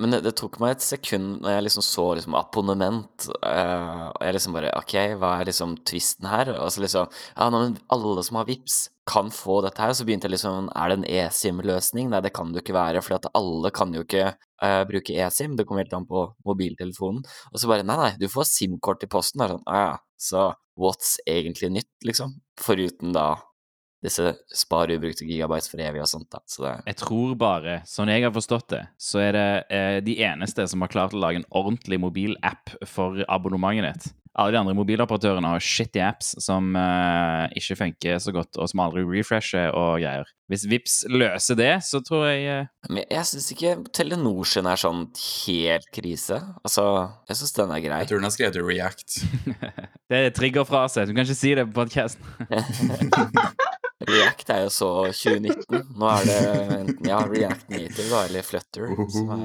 Men det, det tok meg et sekund når jeg liksom så liksom abonnement, uh, og jeg liksom bare OK, hva er liksom tvisten her? Og så liksom Ja, nå, men alle som har VIPs kan få dette her. Så begynte jeg liksom Er det en eSIM-løsning? Nei, det kan det jo ikke være, for at alle kan jo ikke uh, bruke eSIM. Det kommer helt an på mobiltelefonen. Og så bare Nei, nei, du får SIM-kort i posten. Er sånn, ah, ja. Så what's egentlig nytt, liksom? Foruten da disse spar ubrukte gigabytes for evig og sånt. da. Så det, Jeg tror bare, sånn jeg har forstått det, så er det eh, de eneste som har klart å lage en ordentlig mobilapp for abonnementet ditt. Alle de andre mobiloperatørene har shitty apps som eh, ikke funker så godt, og som aldri refresher og greier. Hvis Vips løser det, så tror jeg eh, men jeg syns ikke Telenor sin er sånn helt krise. Altså, jeg syns den er grei. Jeg tror den har skrevet React. Det er triggerfrase. Du kan ikke si det på podkasten. React er jo så 2019. Nå er det enten ja, React Native da, eller Flutter. Er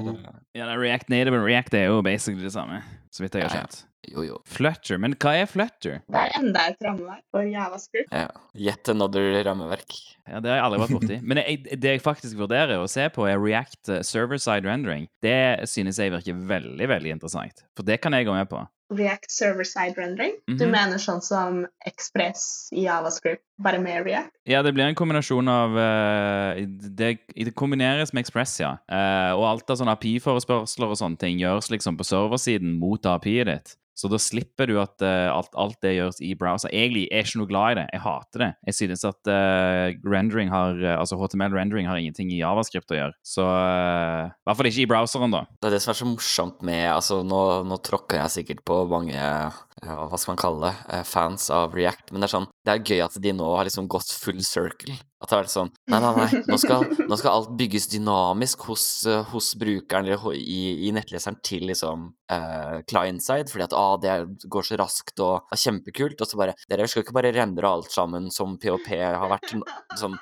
ja, det er React Native og React er jo basically det samme, så vidt jeg har skjønt. jo, jo. Flutter, men hva er Flutter? Det er enda et rammeverk for javascript. Ja. Yet another rammeverk. Ja, Det har jeg aldri vært borti. Men jeg, det jeg faktisk vurderer å se på, er React eh, server-side rendering. Det synes jeg virker veldig veldig interessant. For det kan jeg gå med på. React server-side rendering. Du Mhm. mener sånn som Express i javascript, bare med React? Ja, det blir en kombinasjon av uh, det, det kombineres med Express, ja. Uh, og alt av sånne API-forespørsler og sånne ting gjøres liksom på serversiden mot API-et ditt. Så da slipper du at uh, alt, alt det gjøres i browser. Egentlig er jeg ikke noe glad i det. Jeg hater det. Jeg synes at uh, rendering har, uh, altså HTML-rendering har ingenting i javascript å gjøre. Så uh, I hvert fall ikke i browseren, da. Det er det som er så morsomt med Altså, nå, nå tråkker jeg sikkert på mange hva skal man kalle det, fans av React, men det er sånn Det er gøy at de nå har liksom gått full circle. At det er sånn Nei, nei, nei, nå skal, nå skal alt bygges dynamisk hos, eh, hos brukeren eller i, i nettleseren til liksom eh, client-side, fordi at ah, det går så raskt og er kjempekult, og så bare Dere skal ikke bare rendre alt sammen som POP har vært sånn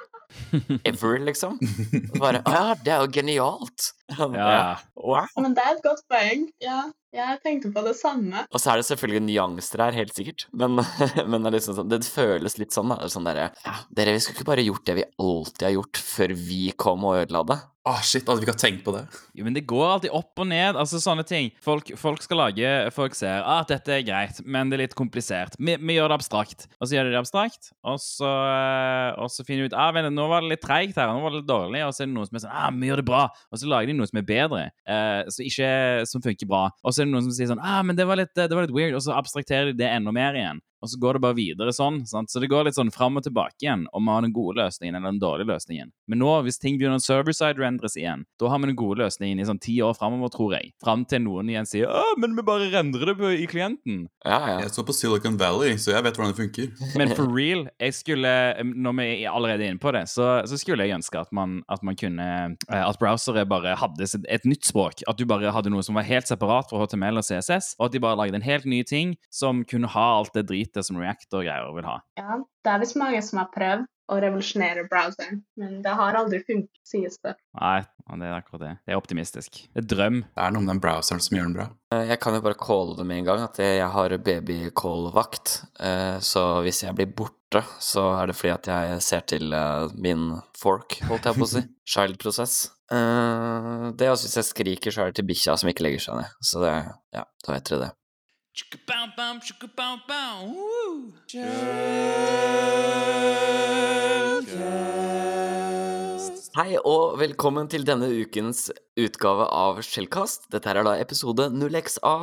ever, liksom. Og bare Å ja, det er jo genialt! Ja. Wow! Men det er et godt poeng. Ja, jeg tenkte på det samme. Og så er det selvfølgelig nyanser her, helt sikkert, men, men det, er liksom sånn, det føles litt sånn, da. Sånn derre ja, Dere, vi skulle ikke bare gjort det vi alltid har gjort, før vi kom og ødela det? Åh, shit, hadde vi ikke tenkt på det? Jo, men det går alltid opp og ned. altså sånne ting. Folk, folk skal lage Folk ser ah, at dette er greit, men det er litt komplisert. Vi, vi gjør det abstrakt. Og så gjør de det abstrakt, og så, eh, og så finner de ut ah, vent, nå var det litt treigt her, nå var det litt dårlig, og så er det noen som er sånn ah, vi gjør det bra. Og så lager de noe som er bedre, eh, så ikke, som funker bra. Og så er det noen som sier sånn ah, men det var litt, det var litt weird, og så abstrakterer de det enda mer igjen. Og så går det bare videre sånn. Sant? Så det går litt sånn fram og tilbake igjen om vi har den gode løsningen eller den dårlige løsningen. Men nå, hvis ting begynner å server-side rendres igjen, da har vi den gode løsningen i sånn ti år framover, tror jeg. Fram til noen igjen sier «Å, men vi bare rendrer det på, i klienten. Ja, ja. Jeg så på Silicon Valley, så jeg vet hvordan det funker. Men for real, jeg skulle, når vi er allerede inne på det, så, så skulle jeg ønske at man, at man kunne eh, At browsere bare hadde et, et nytt språk. At du bare hadde noe som var helt separat fra HTML og CSS, og at de bare lagde en helt ny ting som kunne ha alt det dritet som React og greier vil ha. Ja, det er visst mange som har prøvd å revolusjonere browseren, men det har aldri funket, sies det. Nei, det er akkurat det. Det er optimistisk. Det er drøm. Det er noe med den browseren som gjør den bra. Eh, Jeg kan jo bare calle det med en gang, at jeg har baby-call-vakt. Eh, Så hvis jeg blir borte, så er det fordi at jeg ser til eh, min fork, holdt jeg på å si. Child-prosess. Det Det også hvis jeg skriker, så er det til bikkja som ikke legger seg ned. Så det, ja, da vet dere det. Hei og velkommen til denne ukens utgave av Skjellkast. Dette er da episode 0XA,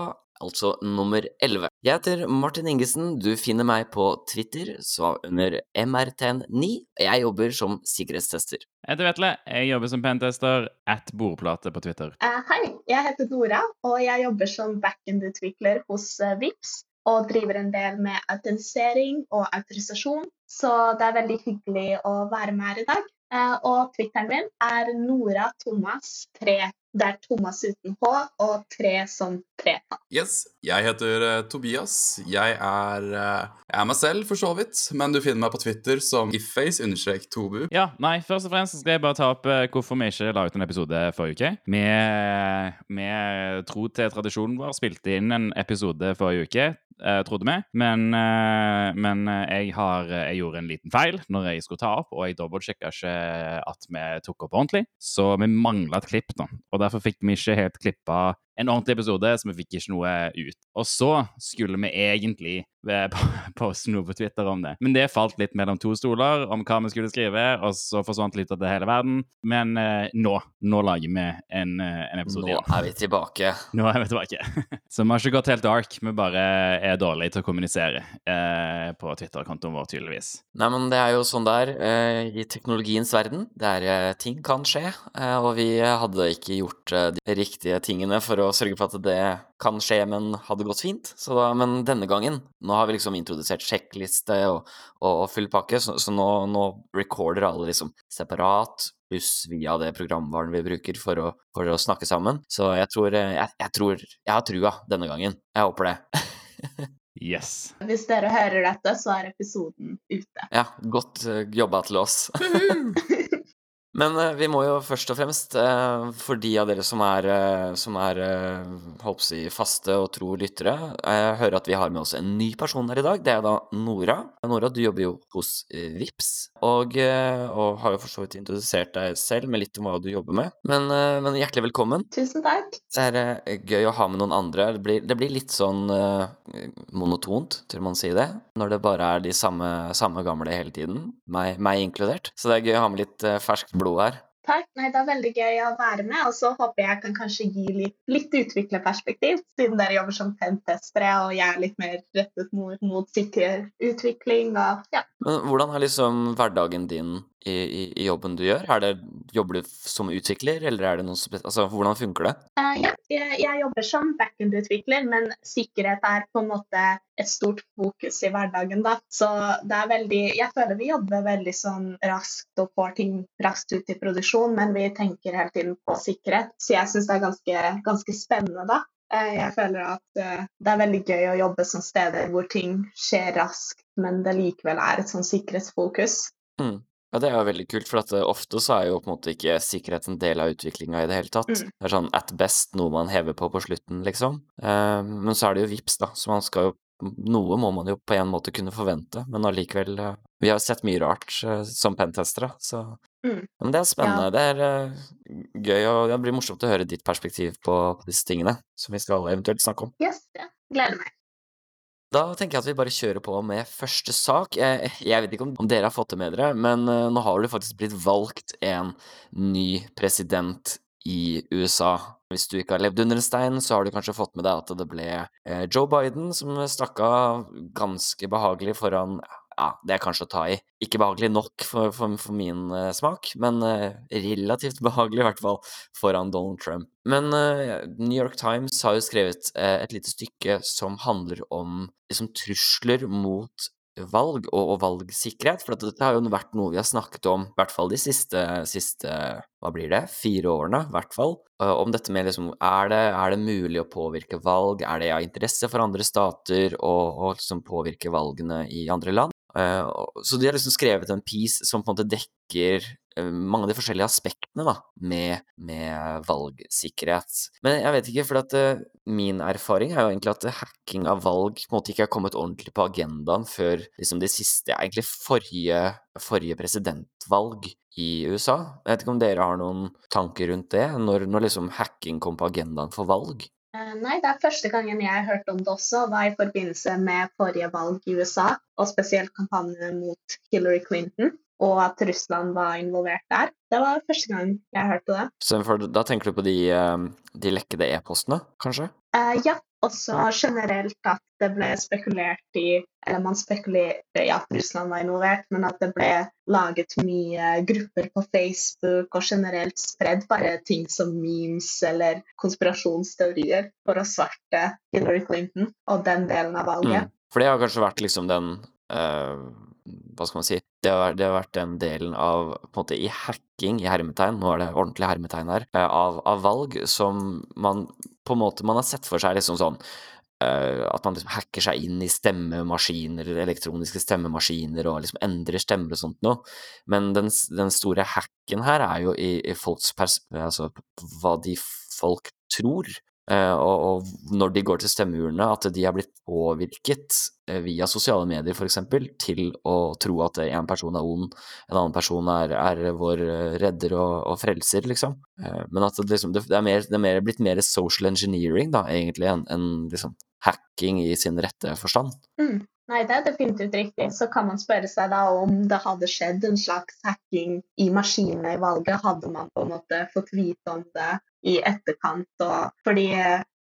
altså nummer 11. Jeg heter Martin Ingesen, du finner meg på Twitter, så under MRTN9. Jeg jobber som sikkerhetstester. Jeg heter Vetle. Jeg jobber som pentester at bordplate på Twitter. Uh, hei, jeg heter Dora, og jeg jobber som backend-utvikler hos uh, Vips og driver en del med autentisering og autorisasjon, så det er veldig hyggelig å være med her i dag. Uh, og Twitteren min er Nora Thomas 3. Det er Thomas uten H og 3 som tretall. Yes, jeg heter uh, Tobias. Jeg er, uh, jeg er meg selv, for så vidt. Men du finner meg på Twitter som ifface-tobu. Ja, nei, først og fremst skal jeg bare ta opp uh, hvorfor vi ikke la ut en episode forrige uke. Vi, vi tro til tradisjonen vår, spilte inn en episode forrige uke. Eh, trodde vi. Men, eh, men eh, jeg, har, jeg gjorde en liten feil når jeg skulle ta opp, og jeg dobbeltsjekka ikke at vi tok opp ordentlig. Så vi mangla et klipp, da. Og derfor fikk vi ikke helt klippa en ordentlig episode, så vi fikk ikke noe ut. Og så skulle vi egentlig eh, poste noe på Twitter om det. Men det falt litt mellom to stoler om hva vi skulle skrive, og så forsvant litt av det hele verden. Men eh, nå, nå lager vi en, eh, en episode Nå igjen. er vi tilbake. Nå er vi tilbake. Så vi har ikke gått helt dark, vi bare er dårlige til å kommunisere eh, på Twitter-kontoen vår, tydeligvis. Nei, men det er jo sånn det er eh, i teknologiens verden, der eh, ting kan skje. Og vi hadde ikke gjort de riktige tingene for å sørge for at det kan skje, men hadde gått fint. Så da, men denne gangen, nå har vi liksom introdusert sjekkliste og, og, og full pakke, så, så nå, nå recorder alle liksom separat, pluss via det programvaren vi bruker for å, for å snakke sammen. Så jeg tror, eh, jeg, jeg tror Jeg har trua denne gangen. Jeg håper det. Yes. Hvis dere hører dette, så er episoden ute. Ja, godt eh, jobba til oss. Men eh, vi må jo først og fremst, eh, for de av dere som er, eh, som er holdt si, faste og tro lyttere, høre at vi har med oss en ny person her i dag. Det er da Nora. Nora, du jobber jo hos Vips, og, eh, og har jo for så vidt introdusert deg selv med litt om hva du jobber med. Men, eh, men hjertelig velkommen. Tusen takk. Det er gøy å ha med noen andre. Det blir, det blir litt sånn uh, monotont, tør man si det, når det bare er de samme, samme gamle hele tiden, meg, meg inkludert. Så det er gøy å ha med litt uh, ferskt blod her. Takk. Nei, det er veldig gøy å være med, og så håper jeg kan kanskje gi litt, litt utviklerperspektiv, siden dere jobber som pentestere, og jeg er litt mer rettet mot, mot sikker utvikling og ja. Men hvordan er liksom hverdagen din i, i, i jobben du gjør? Det, jobber du som utvikler, eller er det noe spes... Altså, hvordan funker det? Uh, ja, jeg, jeg jobber som backend-utvikler, men sikkerhet er på en måte et stort fokus i hverdagen. da. Så det er veldig Jeg føler vi jobber veldig sånn raskt og får ting raskt ut i produksjon, men vi tenker hele tiden på sikkerhet. Så jeg syns det er ganske, ganske spennende, da. Eh, Jeg føler at eh, det er veldig gøy å jobbe som steder hvor ting skjer raskt, men det likevel er et sånn sikkerhetsfokus. Mm. Ja, det er jo veldig kult, for at eh, ofte så er jo på en måte ikke sikkerhet en del av utviklinga i det hele tatt. Mm. Det er sånn at best noe man hever på på slutten, liksom. Eh, men så er det jo VIPs, da, så man skal jo Noe må man jo på en måte kunne forvente, men allikevel eh, Vi har sett mye rart eh, som pentestere, så Mm. Men det er spennende. Det er eh, gøy, og det blir morsomt å høre ditt perspektiv på, disse tingene, som vi skal eventuelt snakke om. Yes, ja. Gleder meg. Da tenker jeg at vi bare kjører på med første sak. Jeg, vet ikke om, om dere har fått det med dere, men eh, nå har det faktisk blitt valgt en ny president i USA. Hvis du ikke har levd under en stein, så har du kanskje fått med deg at det ble eh, Joe Biden som stakk av ganske behagelig foran ja, det er kanskje å ta i. Ikke behagelig nok for, for, for min uh, smak, men uh, relativt behagelig i hvert fall foran Donald Trump. Men uh, New York Times har jo skrevet et lite stykke som handler om liksom, trusler mot valg og, og valgsikkerhet, for dette har jo vært noe vi har snakket om, i hvert fall de siste, siste hva blir det, fire årene, i hvert fall. Om dette med liksom, er det, er det mulig å påvirke valg, er det av interesse for andre stater å liksom påvirke valgene i andre land? Eh, så de har liksom skrevet en piece som på en måte dekker eh, mange av de forskjellige aspektene da, med, med valgsikkerhet. Men jeg vet ikke, for at eh, min erfaring er jo egentlig at hacking av valg på en måte ikke har kommet ordentlig på agendaen før liksom de siste, egentlig forrige, forrige presidentvalg i USA. Jeg vet ikke om dere har noen tanker rundt det, når, når liksom hacking kom på agendaen for valg? Eh, Nei, det er første gangen jeg hørte om det også, var i forbindelse med forrige valg i USA, og spesielt kampanjen mot Hillary Clinton, og at Russland var involvert der. Det var første gang jeg hørte det. Så da tenker du på de, eh, de lekkede e-postene, kanskje? Eh, ja, også generelt at det ble spekulert i Eller man spekulerte i at Russland var involvert, men at det ble laget mye grupper på Facebook og generelt spredd bare ting som memes eller konspirasjonsteorier for å svarte Hillary Clinton og den delen av valget. Mm. For det har kanskje vært liksom den uh, Hva skal man si? Det har, det har vært den delen av på en måte i hacking, i hermetegn, nå er det ordentlig hermetegn her, eh, av, av valg som man på en måte Man har sett for seg liksom sånn eh, at man liksom hacker seg inn i stemmemaskiner, elektroniske stemmemaskiner, og liksom endrer stemmer og sånt noe. Men den, den store hacken her er jo i, i folks pers... Altså hva de folk tror og, og når de går til stemmeurnene, at de har blitt påvirket eh, via sosiale medier f.eks. til å tro at en person er ond, en annen person er, er vår eh, redder og, og frelser, liksom. Eh, men at det, liksom, det, er mer, det, er mer, blitt mer social engineering, da, egentlig, enn en, liksom, hacking i sin rette forstand. Mm. Nei, det er definitivt riktig. Så kan man spørre seg da om det hadde skjedd en slags hacking i maskinene i valget. Hadde man på en måte fått vite om det i etterkant. Og, fordi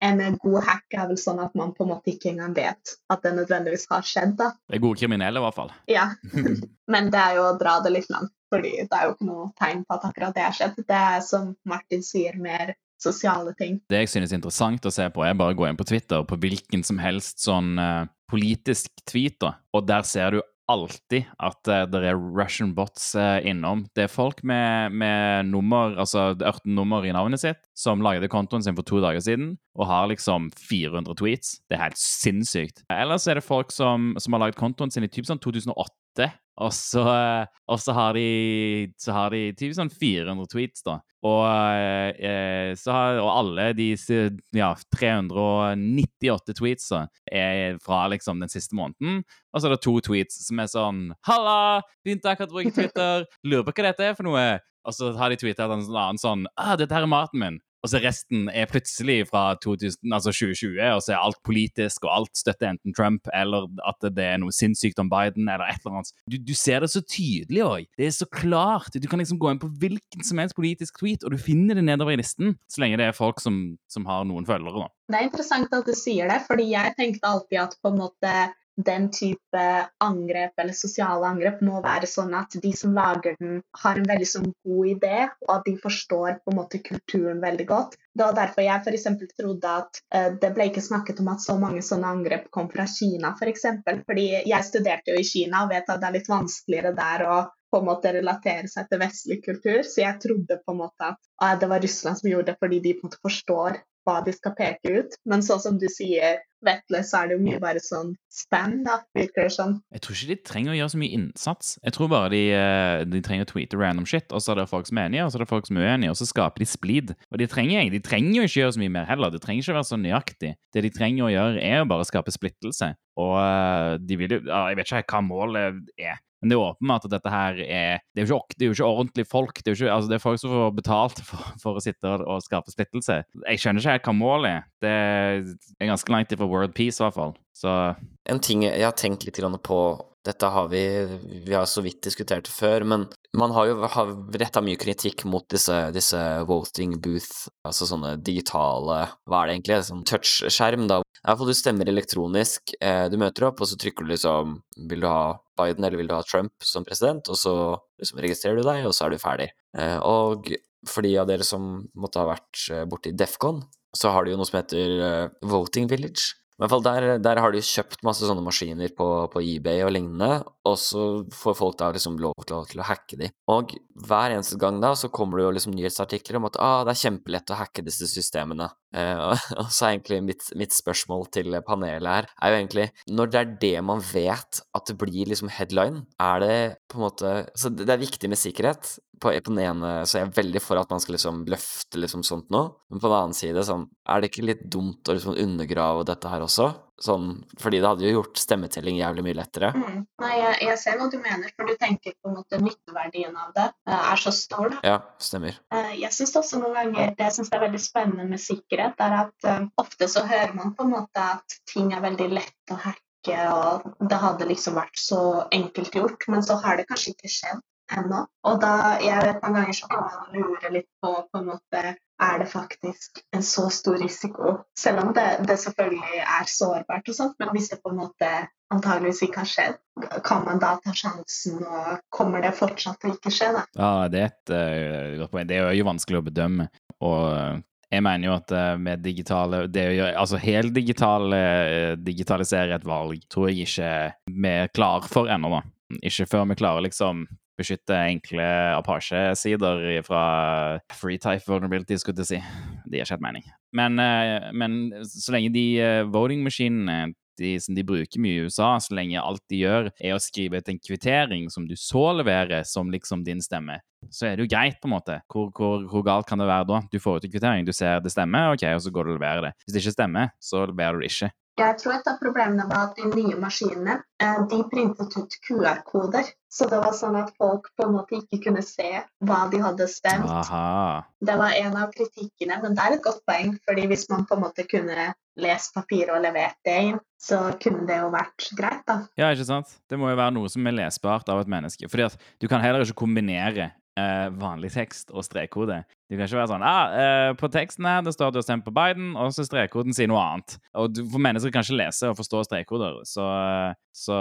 en god hack er vel sånn at man på en måte ikke engang vet at det nødvendigvis har skjedd. da. Det er gode kriminelle, i hvert fall. Ja, men det er jo å dra det litt langt. fordi det er jo ikke noe tegn på at akkurat det har skjedd. Det er som Martin sier, mer sosiale ting. Det jeg synes er interessant å se på, er bare å gå inn på Twitter på hvilken som helst sånn uh, politisk tweet, da. og der ser du alltid at uh, det er Russian bots uh, innom. Det er folk med, med nummer, altså 18 nummer i navnet sitt, som lagde kontoen sin for to dager siden og har liksom 400 tweets. Det er helt sinnssykt. Ellers er det folk som, som har lagd kontoen sin i typ sånn 2008, og så, eh, og så har de så har de typ sånn 400 tweets, da. Og, eh, har, og alle de ja, 398 tweets er fra liksom den siste måneden. Og så er det to tweets som er sånn Halla! Begynte akkurat å bruke Twitter. Lurer på hva dette er for noe. Og så har de tweeta en annen sånn ah, 'Dette her er maten min'. Og så resten er plutselig fra 2000, altså 2020, og så er alt politisk, og alt støtter enten Trump eller at det er noe sinnssykt om Biden, eller et eller annet. Du, du ser det så tydelig òg. Det er så klart. Du kan liksom gå inn på hvilken som helst politisk tweet, og du finner det nedover i listen, så lenge det er folk som, som har noen følgere. Det er interessant at du sier det, fordi jeg tenkte alltid at på en måte den type angrep eller sosiale angrep må være sånn at de som lager den, har en veldig sånn god idé, og at de forstår på en måte kulturen veldig godt. Det var derfor jeg f.eks. trodde at uh, det ble ikke snakket om at så mange sånne angrep kom fra Kina, f.eks. For eksempel. Fordi jeg studerte jo i Kina og vet at det er litt vanskeligere der å på en måte relatere seg til vestlig kultur, så jeg trodde på en måte at uh, det var Russland som gjorde det fordi de på en måte forstår hva de skal peke ut. Men sånn som du sier, Vetle, så er det jo mye bare sånn spam, da, virker det sånn. Jeg tror ikke de trenger å gjøre så mye innsats. Jeg tror bare de, eh, de trenger å tweete random shit, og så er det folk som er enige, og så er det folk som er uenige, og så skaper de splid. Og de trenger, de trenger jo ikke gjøre så mye mer heller. Det trenger ikke være så nøyaktig. Det de trenger å gjøre, er jo bare å skape splittelse. Og eh, de vil jo Jeg vet ikke hva målet er. Men det er åpenbart at dette her er Det er jo ikke, jo ikke ordentlige folk. Det er, ikke, altså det er folk som får betalt for, for, å sitte og skape splittelse. Jeg skjønner ikke helt hva målet er. Det er ganske langt ifra world peace, i hvert fall. Så En ting jeg har tenkt litt på dette har vi Vi har så vidt diskutert det før, men man har jo har retta mye kritikk mot disse, disse, voting booth, altså sånne digitale Hva er det egentlig? Sånn touchskjerm, da. I for du stemmer elektronisk. Eh, du møter opp, og så trykker du liksom Vil du ha Biden eller vil du ha Trump som president? Og så liksom registrerer du deg, og så er du ferdig. Eh, og for de av dere som måtte ha vært eh, borti Defcon, så har de jo noe som heter Voting Village. I hvert fall der, der, har de kjøpt masse sånne maskiner på, på, eBay og lignende, og så får folk da liksom lov til å, til å hacke de. Og hver eneste gang da så kommer det jo liksom nyhetsartikler om at ah, det er kjempelett å hacke disse systemene. Eh, og så er egentlig mitt, mitt, spørsmål til panelet her er jo egentlig Når det er det man vet at det blir liksom headline, er det på en måte Så det er viktig med sikkerhet, på, på, den ene så er jeg veldig for at man skal liksom løfte liksom sånt nå, men på den annen side sånn, er det ikke litt dumt å liksom undergrave dette her også? Sånn, fordi det hadde jo gjort stemmetelling jævlig mye lettere. Mm. Nei, jeg, jeg, ser hva du mener, for du tenker på en måte nytteverdien av det er så stor. Da. Ja, stemmer. Uh, jeg syns også noen ganger det jeg synes er veldig spennende med sikkerhet, er at uh, ofte så hører man på en måte at ting er veldig lett å hacke og det hadde liksom vært så enkelt gjort, men så har det kanskje ikke skjedd ennå. Og da, jeg vet noen ganger så kan man lure litt på på en måte er det faktisk en så stor risiko? Selv om det, det, selvfølgelig er sårbart og sånt, men hvis det på en måte antageligvis ikke har skjedd, kan man da ta sjansen, og kommer det fortsatt til å ikke skje? da? Ja, det er et poeng. Det er jo vanskelig å bedømme. Og eh, jeg mener jo at uh, med digitale det å gjøre, Altså heldigital digitalisere et valg tror jeg ikke vi er klar for ennå, da. Ikke før vi klarer liksom beskytte enkle Apache-sider fra free type vulnerability, skulle jeg si. Det gir ikke helt mening. Men, eh, men, så lenge de eh, voting-maskinene de, som de bruker mye i USA, så lenge alt de gjør, er å skrive ut en kvittering som du så leverer som liksom din stemme. Så er det jo greit, på en måte. Hvor, hvor, hvor galt kan det være da? Du får ut en kvittering, du ser det stemmer, ok, og så går du og leverer det. Hvis det ikke stemmer, så leverer du det ikke. Jeg tror et av problemene var at de nye maskinene eh, de printet ut QR-koder. Så det var sånn at folk på en måte ikke kunne se hva de hadde stemt. Aha. Det var en av kritikkene, men det er et godt poeng. fordi hvis man på en måte kunne lest papiret og levert det inn, så kunne det jo vært greit, da. Ja, ikke sant? Det må jo være noe som er lesbart av et menneske. Fordi at du kan heller ikke kombinere eh, vanlig tekst og strekkode. Du kan ikke være sånn ah, eh, På teksten her det står at du har stemt på Biden, og så strekkoden sier noe annet. Og du, For mennesker kan ikke lese og forstå strekkoder, så, så,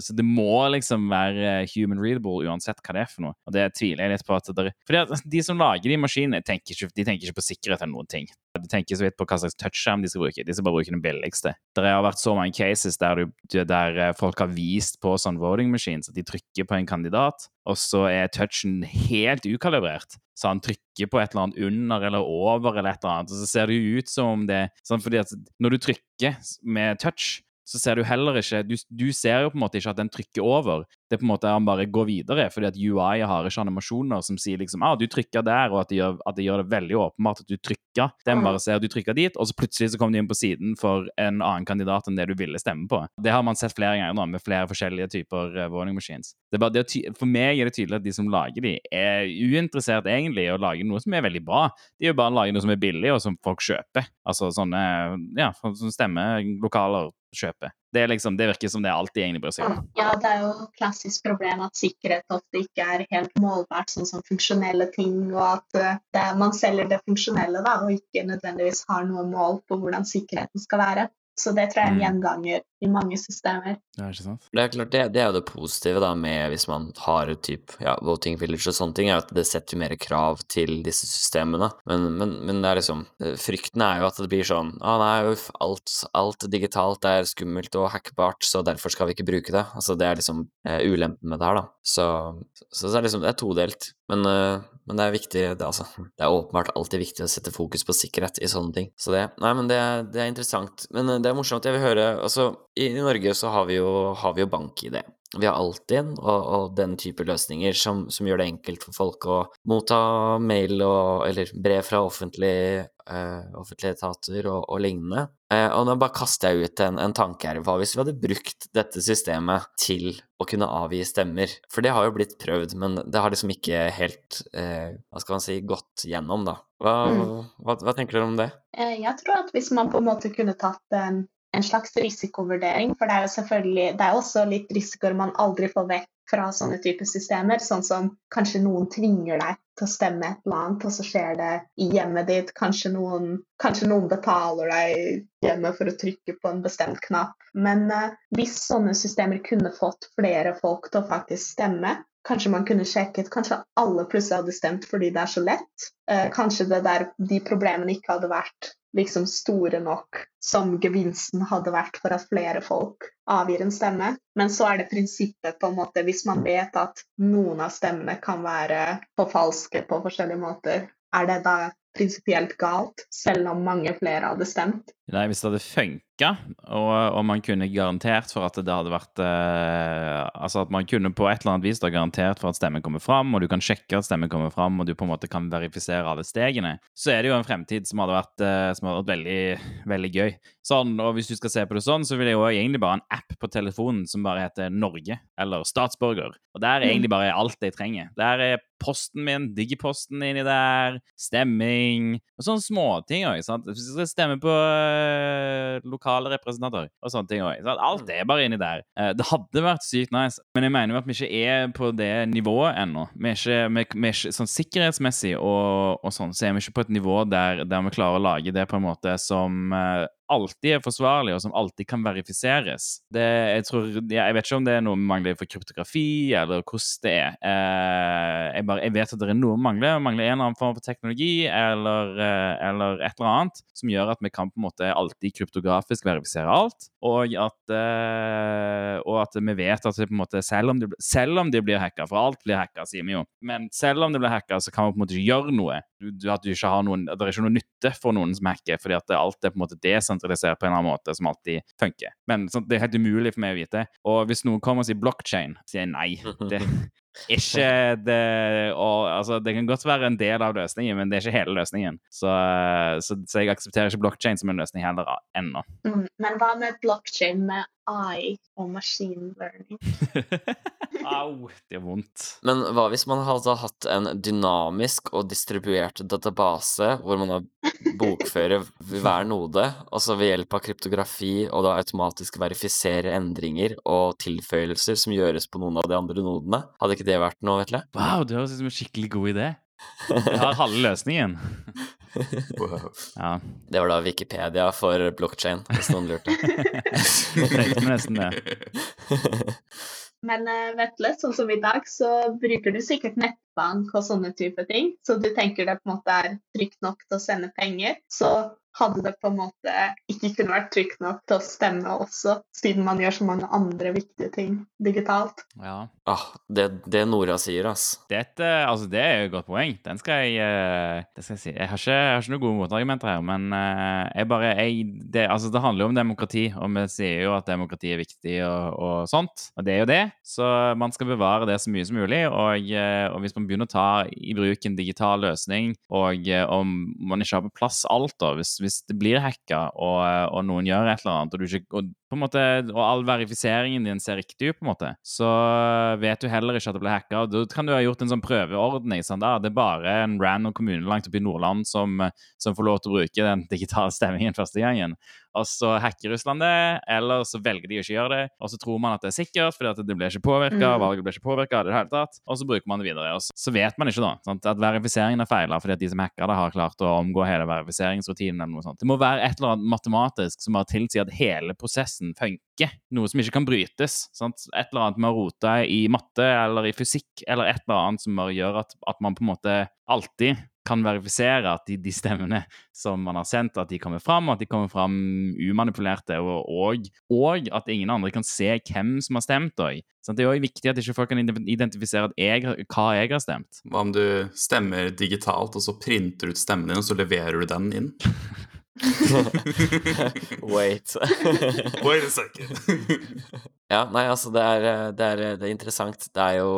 så, det må liksom være human readable uansett hva det er for noe. Og det tviler jeg litt på at det Fordi at de som lager de maskinene, tenker ikke, de tenker ikke på sikkerhet eller noen ting. De tenker så vidt på hva slags touchskjerm de skal bruke. De skal bare bruke den billigste. Det har vært så mange cases der, du, der eh, folk har vist på sånn voting machines at de trykker på en kandidat, og så er touchen helt ukalibrert. Så han trykker på et eller annet under eller over, eller et eller annet, og så ser det jo ut som om det sånn fordi at Når du trykker med touch, så ser du heller ikke du, du, ser jo på en måte ikke at den trykker over. Det er på en måte Han bare går videre, fordi at UI har ikke animasjoner som sier liksom ah, du trykker der, og at det, gjør, at det gjør det veldig åpenbart at du trykker. Den bare ser du trykker dit, og så plutselig så kommer de inn på siden for en annen kandidat enn det du ville stemme på. Det har man sett flere ganger nå, med flere forskjellige typer uh, voting machines. Det bare, det for meg er det tydelig at de som lager de, er uinteressert egentlig i å lage noe som er veldig bra. De er jo bare å lage noe som er billig, og som folk kjøper. Altså sånne ja, som kjøper. Det, er liksom, det virker som det er alt de egentlig bryr seg om. Ja, det er jo et klassisk problem at sikkerhet ofte ikke er helt målbart, sånn som funksjonelle ting, og at uh, det, man selger det funksjonelle da, og ikke nødvendigvis har noe mål på hvordan sikkerheten skal være. Så det tror jeg er en mm. gjenganger i mange systemer. Ja, ikke sant? Det er klart, det, det er jo det positive da med hvis man har et type ja, voting village og sånne ting, er at det setter mer krav til disse systemene. Men, men, men det er liksom eh, Frykten er jo at det blir sånn Å nei, uff, alt, alt digitalt er skummelt og hackbart, så derfor skal vi ikke bruke det. Altså det er liksom uh, ulempen med det her, da. Så, så, så det er liksom Det er todelt. Men, uh, men, det er viktig det, altså, det er åpenbart alltid viktig å sette fokus på sikkerhet i sånne ting. Så det Nei, men det, det er interessant. Men uh, det er morsomt. Jeg vil høre Altså, i, i Norge så har vi jo, har vi jo bank-ID. Vi har Altinn og, og, den type løsninger som, som, gjør det enkelt for folk å motta mail og, eller brev fra offentlige, uh, offentlige etater og, og lignende. Uh, og nå bare kaster jeg ut en, en tanke her. Hva hvis vi hadde brukt dette systemet til å kunne avgi stemmer? For det har jo blitt prøvd, men det har liksom ikke helt eh, hva skal man si, gått gjennom, da. Hva, mm. hva, hva tenker dere om det? Jeg tror at hvis man på en måte kunne tatt en en slags risikovurdering. For det er jo selvfølgelig det er også litt risikoer man aldri får vekk fra sånne typer systemer. Sånn som kanskje noen tvinger deg til å stemme et eller annet, og så skjer det i hjemmet ditt. Kanskje noen, kanskje noen betaler deg hjemme for å trykke på en bestemt knapp. Men uh, hvis sånne systemer kunne fått flere folk til å faktisk stemme, Kanskje man kunne sjekket Kanskje alle plutselig hadde stemt fordi det er så lett. Eh, kanskje der, de problemene ikke hadde vært liksom store nok som gevinsten hadde vært for at flere folk avgir en stemme. Men så er det prinsippet på en måte, hvis man vet at noen av stemmene kan være forfalske på forskjellige måter, er det da prinsipielt galt, selv om mange flere hadde stemt? Nei, hvis det hadde funka, og, og, man kunne garantert for at det hadde vært eh, Altså at man kunne på et eller annet vis da garantert for at stemmen kommer fram, og du kan sjekke at stemmen kommer fram, og du på en måte kan verifisere alle stegene, så er det jo en fremtid som hadde vært, eh, som hadde vært veldig, veldig gøy. Sånn, og hvis du skal se på det sånn, så vil jeg jo egentlig bare ha en app på telefonen som bare heter Norge, eller Statsborger. Og der er mm. egentlig bare alt jeg trenger. Der er posten min, digiposten inni der, stemming og sånne småting òg. Hvis du skal stemme på Eh, lokale representanter og sånne ting òg. Alt er bare inni der. Eh, det hadde vært sykt nice, men jeg mener jo at vi ikke er på det nivået ennå. Vi er ikke, vi, vi er ikke sånn sikkerhetsmessig og, og, sånn, så er vi ikke på et nivå der, der vi klarer å lage det på en måte som uh, alltid er forsvarlig, og som alltid kan verifiseres. Det, jeg, tror, jeg, vet ikke om det er noe mangler for kryptografi, eller hvordan det er. Eh, jeg, bare, jeg, vet at det er noe vi mangler. Vi mangler en eller annen form for teknologi eller, eh, eller, et eller annet som gjør at vi kan på en måte alltid kryptografisk verifisere alt. Og at, eh, og at vi vet at det på en måte, selv om det, selv om det blir hacka, for alt blir hacka, sier vi jo, men selv om det blir hacka, så kan vi på en måte ikke gjøre noe at du ikke har noen, at det er ikke noe nytte for noen som hacker, fordi at alt er på en måte desentralisert på en eller annen måte, som alltid funker. Men så, det er helt umulig for meg å vite. Og hvis noen kommer og sier blockchain, sier jeg nei. Det ikke det og, altså, Det kan godt være en del av løsningen, men det er ikke hele løsningen. Så, så, så jeg aksepterer ikke blockchain som en løsning heller ennå. Mm. Men hva med blockchain med AI og machine learning? Au, det gjør vondt. Men hva hvis man hadde hatt en dynamisk og distribuert database hvor man har bokfører hver node, og så ved hjelp av kryptografi og da automatisk verifisere endringer og tilføyelser som gjøres på noen av de andre nodene? Hadde ikke det vært noe, Vetle? Wow, det høres ut som en skikkelig god idé. Jeg har halve løsningen. Wow. Ja, Det var da Wikipedia for blockchain, hvis noen lurte. jeg tenkte nesten det. Men eh, Vetle, sånn som i dag, så bruker du sikkert nettbank og sånne type ting. Så du tenker det på en måte er trygt nok til å sende penger. Så hadde det på en måte ikke kunne vært trygt nok til å stemme også, siden man gjør så mange andre viktige ting digitalt. Ja. Ah, det, det Nora sier, ass. Dette, altså det er jo et godt poeng. Den skal jeg, eh, det skal jeg si. Jeg har ikke, jeg har ikke noen gode motargumenter her, men eh, jeg bare jeg, det, altså det handler jo om demokrati, og vi sier jo at demokrati er viktig og, og sånt. Og det er jo det, så man skal bevare det så mye som mulig. Og, eh, og hvis man begynner å ta i bruk en digital løsning, og eh, om man ikke har på plass alt, da, hvis, hvis det blir hacka og, og noen gjør et eller annet, og, ikke, og, måte, og all verifiseringen din ser riktig ut, på en måte, så vet du heller ikke at det ble hacka. Da kan du ha gjort en sånn prøveordning. Sånn, da. Det er bare en random kommune langt oppe i Nordland som, som får lov til å bruke den digitale stemmingen første gangen. Og så hacker Russland det, eller så velger de å ikke gjøre det. Og så tror man at det er sikkert, fordi at det blir ikke påvirka, Mm. valget blir ikke påvirka i det hele tatt. Og så bruker man det videre. Og så, så vet man ikke da, sant, at verifiseringen er feila fordi at de som hacker det, har klart å omgå hele verifiseringsrutinen eller noe sånt. Det må være et eller annet matematisk som bare tilsier at hele prosessen funker. Noe som ikke kan brytes. Sant? Et eller annet med å rote i matte eller i fysikk, eller et eller annet som bare gjør at, at man på en måte alltid kan verifisere at de, de stemmene som man har sendt, at de kommer fram, at de kommer fram umanipulerte, og, og, og at ingen andre kan se hvem som har stemt òg. Det er òg viktig at ikke folk kan identifisere at jeg, hva jeg har stemt. Hva om du stemmer digitalt, og så printer du ut stemmen din, og så leverer du den inn? Wait. Wait a second. Ja, nei, altså, det er, eh, det er, det er interessant. Det er jo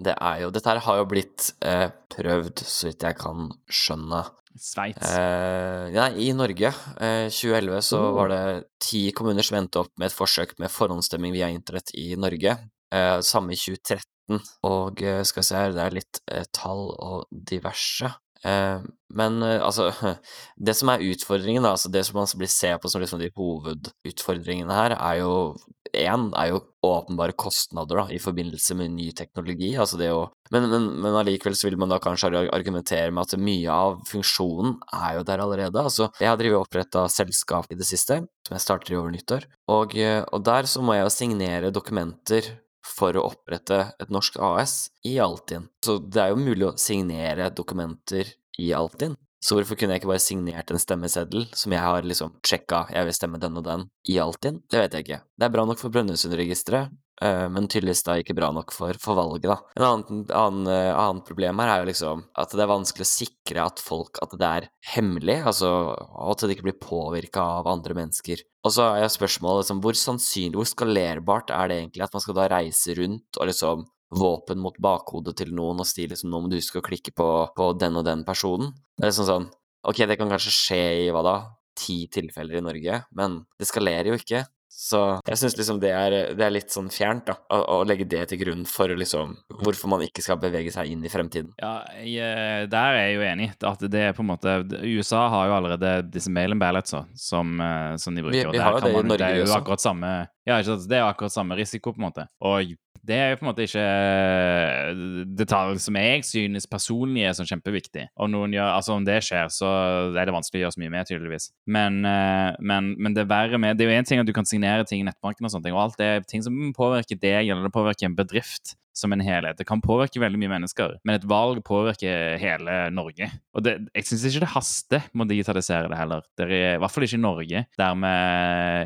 Det er jo Dette her har jo blitt eh, prøvd, så vidt jeg kan skjønne. Sveits. Eh, nei, i Norge, eh, 2011, så Oh. var det ti kommuner som endte opp med et forsøk med forhåndsstemming via internett i Norge. Eh, samme i 2013. Og eh, skal vi se her, det er litt eh, tall og diverse. Eh, men eh, altså Det som er utfordringen, da, altså det som man blir se på som liksom de hovedutfordringene her, er jo én er jo åpenbare kostnader da, i forbindelse med ny teknologi. altså det å men, men, men allikevel så vil man da kanskje argumentere med at mye av funksjonen er jo der allerede. Altså, jeg har drevet oppretta selskap i det siste, som jeg starter i over nyttår, og, eh, og der så må jeg jo signere dokumenter for å opprette et norsk AS i Altinn. Så det er jo mulig å signere dokumenter i Altinn. Så hvorfor kunne jeg ikke bare signert en stemmeseddel som jeg har liksom sjekka, jeg vil stemme den og den, i Altinn? Det vet jeg ikke. Det er bra nok for Brønnøysundregisteret, men tydeligvis da ikke bra nok for, for valget, da. En annen, annen, eh, annen problem her er jo liksom at det er vanskelig å sikre at folk At det er hemmelig, altså at det ikke blir påvirka av andre mennesker. Og så er spørsmålet liksom, hvor sannsynlig, hvor skalerbart er det egentlig at man skal da reise rundt og liksom våpen mot bakhodet til noen og si liksom nå må du huske å klikke på, på den og den personen. Det er liksom sånn Ok, det kan kanskje skje i hva da, ti tilfeller i Norge, men det skalerer jo ikke. Så jeg syns liksom det er, det er litt sånn fjernt, da, å, å legge det til grunn for liksom hvorfor man ikke skal bevege seg inn i fremtiden. Ja, jeg, eh, der er jeg jo enig. At det er på en måte USA har jo allerede disse mail and ballots som, eh, som de bruker. Vi- vi har jo det i Norge Det er jo akkurat samme Ja? Det er jo akkurat samme risiko, på en måte. Og det er jo på en måte ikke detaljer som jeg synes personlig er sånn kjempeviktig. Om, gjør, altså Om det skjer, så er det vanskelig å gjøre så mye med, tydeligvis. Men, eh, men, men det er verre med Det er jo én ting at du kan signere ting i nettbanken, og sånne ting, og alt det er ting som påvirker deg, eller det påvirker en bedrift. Som en helhet. Det kan påvirke veldig mye mennesker, men et valg påvirker hele Norge. Og det, jeg syns ikke det haster med å digitalisere det heller. Det er, I hvert fall ikke i Norge, der vi,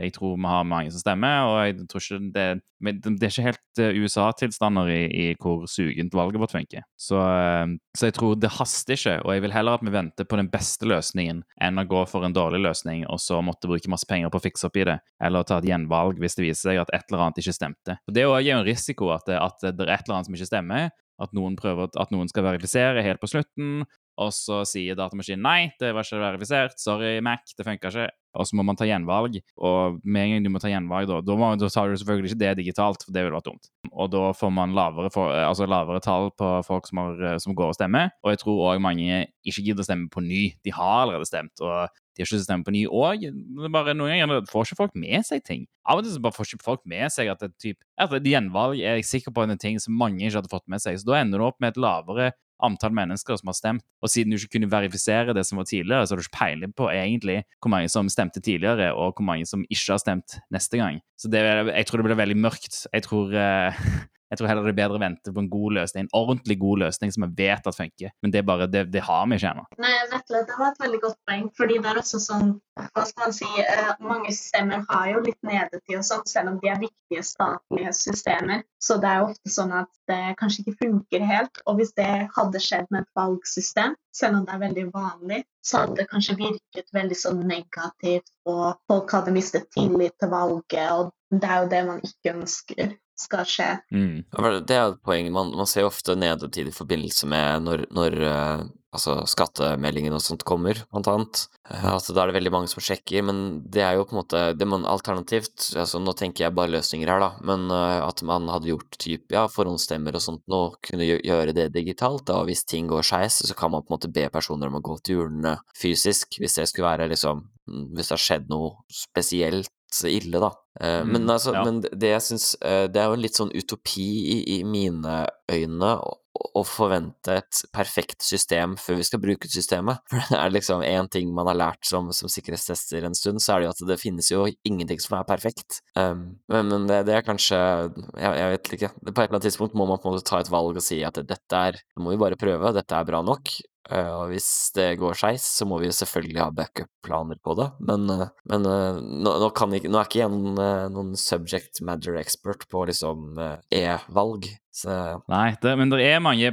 jeg tror vi har mange som stemmer. og jeg tror ikke det, det er ikke helt eh, USA-tilstander i, i, hvor sugent valget vårt funker. Så, eh, så, jeg tror det haster ikke, og jeg vil heller at vi venter på den beste løsningen enn å gå for en dårlig løsning og så måtte bruke masse penger på å fikse opp i det, eller ta et gjenvalg hvis det viser seg at et eller annet ikke stemte. Og Det er jo en risiko at at det er et eller annet som ikke stemmer, at noen, prøver, at noen skal verifisere helt på slutten, og så sier datamaskinen nei, det var ikke verifisert, sorry, Mac, det funka ikke. Og så må man ta gjenvalg, og med en gang du må ta gjenvalg, da, da, må, da tar du selvfølgelig ikke det digitalt, for det ville vært dumt. Og da får man lavere, for, altså lavere tall på folk som, har, som går og stemmer. Og jeg tror òg mange ikke gidder å stemme på ny. De har allerede stemt, og de har ikke stemt på ny òg. Noen ganger får ikke folk med seg ting. Av og til bare får ikke folk med seg at, det, typ, at gjenvalg er jeg sikker på en ting som mange ikke hadde fått med seg. Så da ender du opp med et lavere antall mennesker som har stemt. Og siden du ikke kunne verifisere det som var tidligere, så har du ikke peiling på egentlig hvor mange som stemte tidligere, og hvor mange som ikke har stemt neste gang. Så det, jeg tror det blir veldig mørkt. Jeg tror, uh, jeg tror heller det er bedre å vente på en god løsning, en ordentlig god løsning som vi vet at funker. Men det, bare, det, det har vi ikke ennå. Nei, rett og slett, det var et veldig godt poeng. fordi det er også sånn, hva skal man si, uh, Mange systemer har jo litt nedetid og sånn, selv om de er viktige statlige systemer. Så det er jo ofte sånn at det kanskje ikke funker helt. Og hvis det hadde skjedd med et valgsystem, selv om det er veldig vanlig, så hadde det kanskje virket veldig sånn negativt, og folk hadde mistet tillit til valget. og det er jo det man ikke ønsker skal skje. Mm. Det er et poeng. Man, man ser ofte nedetid i forbindelse med når, når uh, altså skattemeldingen og sånt kommer, blant annet. Uh, altså, da er det veldig mange som sjekker, men det er jo på en måte det man alternativt altså Nå tenker jeg bare løsninger her, da, men uh, at man hadde gjort typ, ja, forhåndsstemmer og sånt nå, kunne gjøre det digitalt. da, og Hvis ting går skeis, så kan man på en måte be personer om å gå til urnene fysisk, hvis det skulle være liksom Hvis det har skjedd noe spesielt ille, da. Mm, men, altså, ja. men det jeg syns uh, Det er jo en litt sånn utopi i, i mine øyne å, forvente et perfekt system før vi skal bruke systemet. For det er liksom én ting man har lært som, som, sikkerhetstester en stund, så er det jo at det finnes jo ingenting som er perfekt. Um, men, men det, det, er kanskje jeg, jeg, vet ikke. På et eller annet tidspunkt må man på en måte ta et valg og si at dette er Det må vi bare prøve, dette er bra nok. Uh, og hvis det går skeis, så må vi jo selvfølgelig ha backup-planer på det. Men, uh, men uh, nå, nå, jeg, nå, er ikke jeg noen, noen, subject matter expert på liksom e-valg. Så... Nei, det, men det er mange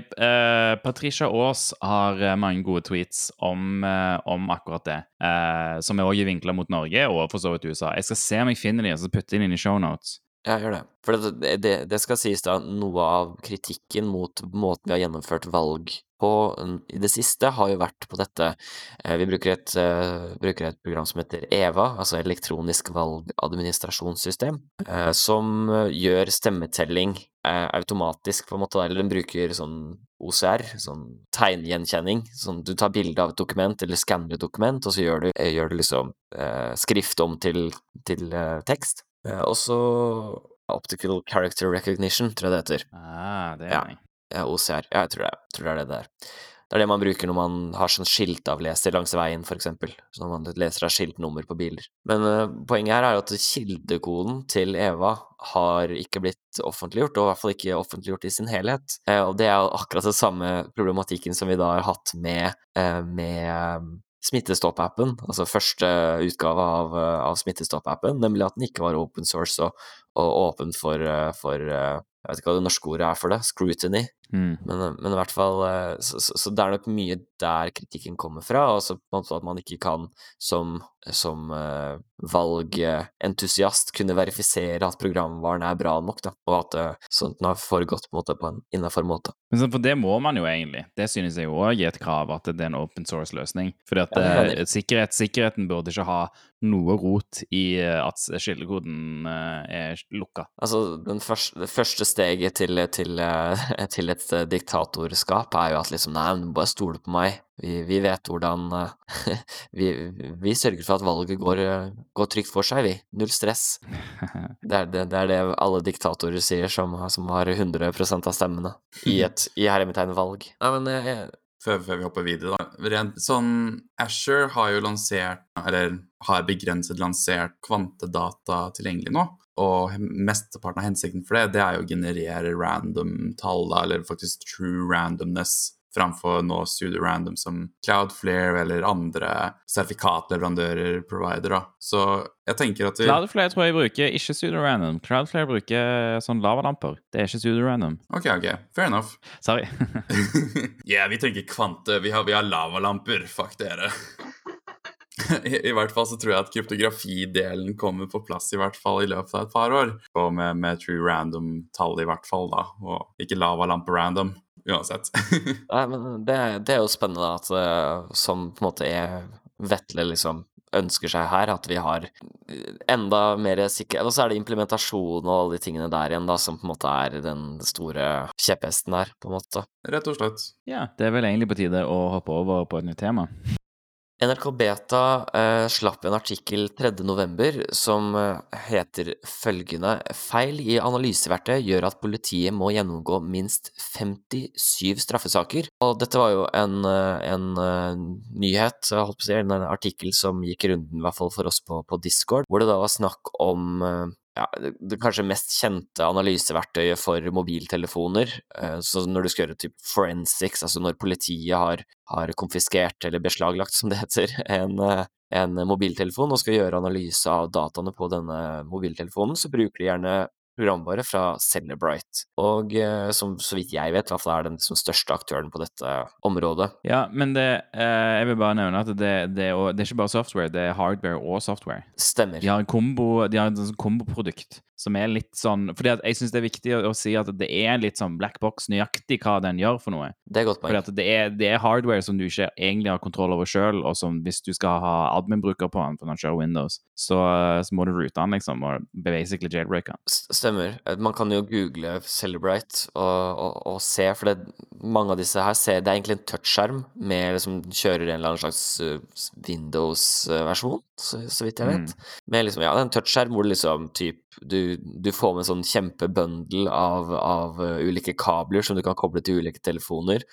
Patricia Aas har mange gode tweets om, om akkurat det. som er òg vinkla mot Norge, og for så vidt USA. Jeg skal se om jeg finner de og så de inn i shownotes. Ja, gjør det. For det, det, det, skal sies da noe av kritikken mot måten vi har gjennomført valg på i det siste, har jo vært på dette eh, Vi bruker et, uh, bruker et program som heter EVA, altså Elektronisk valgadministrasjonssystem, uh, som gjør stemmetelling automatisk, på en måte, eller den bruker sånn OCR, sånn tegngjenkjenning. Sånn du tar bilde av et dokument eller skanner et dokument, og så gjør du, gjør du liksom skrift om til, til tekst. og så Optical Character Recognition, tror jeg det heter. Ah, det er ja. OCR. Ja, jeg tror det, er- tror det er det der. Det er det man bruker når man har sånn skiltavleser langs veien, for eksempel. Så når man leser av skiltnummer på biler. Men uh, poenget her er at kildekoden til Eva har ikke blitt offentliggjort, og i hvert fall ikke offentliggjort i sin helhet. Uh, og det er akkurat den samme problematikken som vi da har hatt med, uh, med Smittestopp-appen, altså første utgave av, av Smittestopp-appen, nemlig at den ikke var open source og, og åpen for, for jeg vet ikke hva det norske ordet er for det, scrutiny. Mm. Men, men, i hvert fall eh, så, så, så, det er nok mye der kritikken kommer fra, og så på en måte at man ikke kan som, som uh, valgentusiast kunne verifisere at programvaren er bra nok, da, og at uh, sånt har foregått på måte på en innafor måte. Men For det må man jo egentlig. Det synes jeg òg er et krav, at det er en open source-løsning. Fordi at ja, sikkerhet, sikkerheten burde ikke ha noe rot i at skillekoden er lukka. Altså, første, det første steget til, til, til et eh, diktatorskap, er jo at liksom Nei, men bare stole på meg. Vi, vi vet hvordan vi, vi, sørger for at valget går, går, trygt for seg, vi. Null stress. Det er det, det, er det alle diktatorer sier som, som har 100% av stemmene i et i hermetegnvalg. Nei, men jeg, før, før vi hopper videre, da. Rent sånn Asher har jo lansert, eller har begrenset lansert kvantedata tilgjengelig nå. Og mesteparten av hensikten for det, det er jo å generere random tall, da, eller faktisk true randomness framfor nå Studio Random som Cloudflare eller andre sertifikatleverandører provider. da. Så jeg tenker at vi... Cloudflare tror jeg bruker ikke Studio Random. Cloudflare bruker sånn lavalamper. Det er ikke Studio Random. Ok, ok. Fair enough. Sorry. yeah, vi trenger kvante. Vi har, vi har lavalamper. Fuck dere. I, I, hvert fall så tror jeg at kryptografidelen kommer på plass i hvert fall i løpet av et par år. Og med, med true random-tall i hvert fall, da. Og ikke lavalampe random uansett. Nei, men det, det, er jo spennende at uh, som på en måte er Vetle liksom ønsker seg her, at vi har enda mer sikkerhet Og så er det implementasjon og alle de tingene der igjen, da, som på en måte er den store kjepphesten her, på en måte. Rett og slett. Ja, det er vel egentlig på tide å hoppe over på et nytt tema. NRK Beta eh, slapp en artikkel 3.11 som eh, heter følgende Feil i analyseverktøy gjør at politiet må gjennomgå minst 57 straffesaker. Og dette var jo en, eh, en uh, nyhet, holdt på å si, en artikkel som gikk runden, i hvert fall for oss på, på Discord, hvor det da var snakk om ja, det kanskje mest kjente analyseverktøyet for mobiltelefoner. Eh, så når du skal gjøre typ forensics, altså når politiet har, har konfiskert eller beslaglagt, som det heter, en, eh, en mobiltelefon og skal gjøre analyse av dataene på denne mobiltelefonen, så bruker de gjerne programvare fra Celebrite, og eh, som så vidt jeg vet, i hvert fall er den som største aktøren på dette området. Ja, men det, eh, jeg vil bare nevne at det, det, det, er ikke bare software, det er hardware og software. Stemmer. De har en kombo, de har et komboprodukt som er litt sånn fordi at jeg syns det er viktig å, å, si at det er litt sånn black box nøyaktig hva den gjør for noe. Det er godt poeng. Fordi at det er, det er hardware som du ikke egentlig har kontroll over sjøl, og som hvis du skal ha admin-bruker på den for den kjører Windows, så, så, må du rute den, liksom, og basically jailbreake den. Stemmer. Man kan jo google Celebrite og, og, og se, for det, mange av disse her ser Det er egentlig en touchskjerm med liksom kjører en eller annen slags uh, Windows-versjon, så, så, vidt jeg vet. Mm. Med liksom, ja, det er en touchskjerm hvor det liksom typ du, du, får med en sånn kjempebundle av, av uh, ulike kabler som du kan koble til ulike telefoner.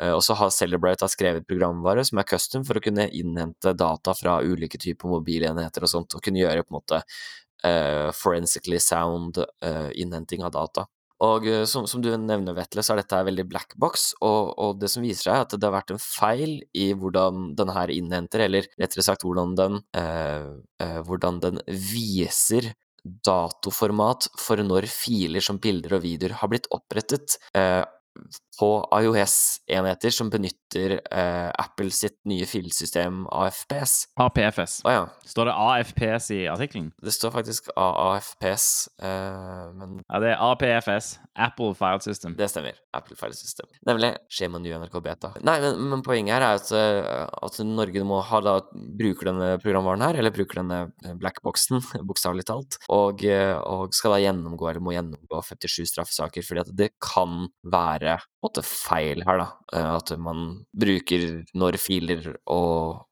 Uh, og så har Celebrate skrevet programvare som er custom for å kunne innhente data fra ulike typer mobilenheter og sånt, og kunne gjøre på en måte uh, forensically sound innhenting av data. Og som, som, du nevner, Vetle, så er dette veldig black box, og, og, det som viser seg, er at det har vært en feil i hvordan den her innhenter, eller rettere sagt hvordan den, eh, eh, hvordan den viser datoformat for når filer som bilder og videoer har blitt opprettet. Eh, på IOS-enheter som benytter eh, Apple sitt nye filsystem AFPS. APFS. Oh, ja. Står det AFPS i artikkelen? Det står faktisk AAFPS, eh, men Ja, det er APFS. Apple File System. Det stemmer. Apple File System. Nemlig skjema ny NRK Beta. Nei, men, men, poenget her er at, eh, at Norge må ha da bruker denne programvaren her, eller bruker denne eh, blackboxen, bokstavelig talt, og, eh, og skal da gjennomgå, eller må gjennomgå 57 straffesaker, fordi at det kan være være måte, feil her, da. Eh, at man bruker når filer og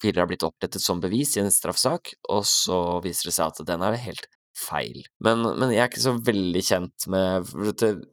filer har blitt opprettet som bevis i en straffesak, og så viser det seg at den er helt feil. Men, men, jeg er ikke så veldig kjent med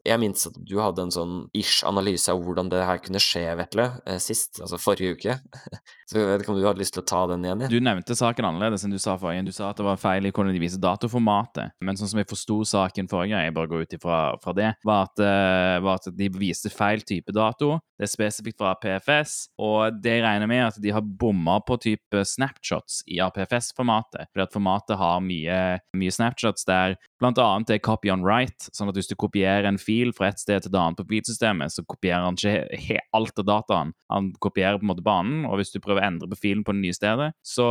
Jeg minnes at du hadde en sånn ish analyse av hvordan det her kunne skje, Vetle, eh, sist, altså forrige uke. Så jeg vet ikke om du hadde lyst til å ta den igjen? Ja? Du nevnte saken annerledes enn du sa forrige. Du sa at det var feil i hvordan de viser datoformatet. Men sånn som jeg forsto saken forrige gang, jeg bare går ut ifra fra det, var at, uh, var at, de viste feil type dato. Det er spesifikt fra PFS, og det regner med at de har bomma på type snapshots i APFS-formatet. Fordi at formatet har mye, mye snapshots der blant annet er copy on write, sånn at hvis du kopierer en fil fra et sted til et annet på filsystemet, så kopierer han ikke alt av dataen. Han kopierer på en måte banen, og hvis du prøver å endre på filen på det nye stedet, så,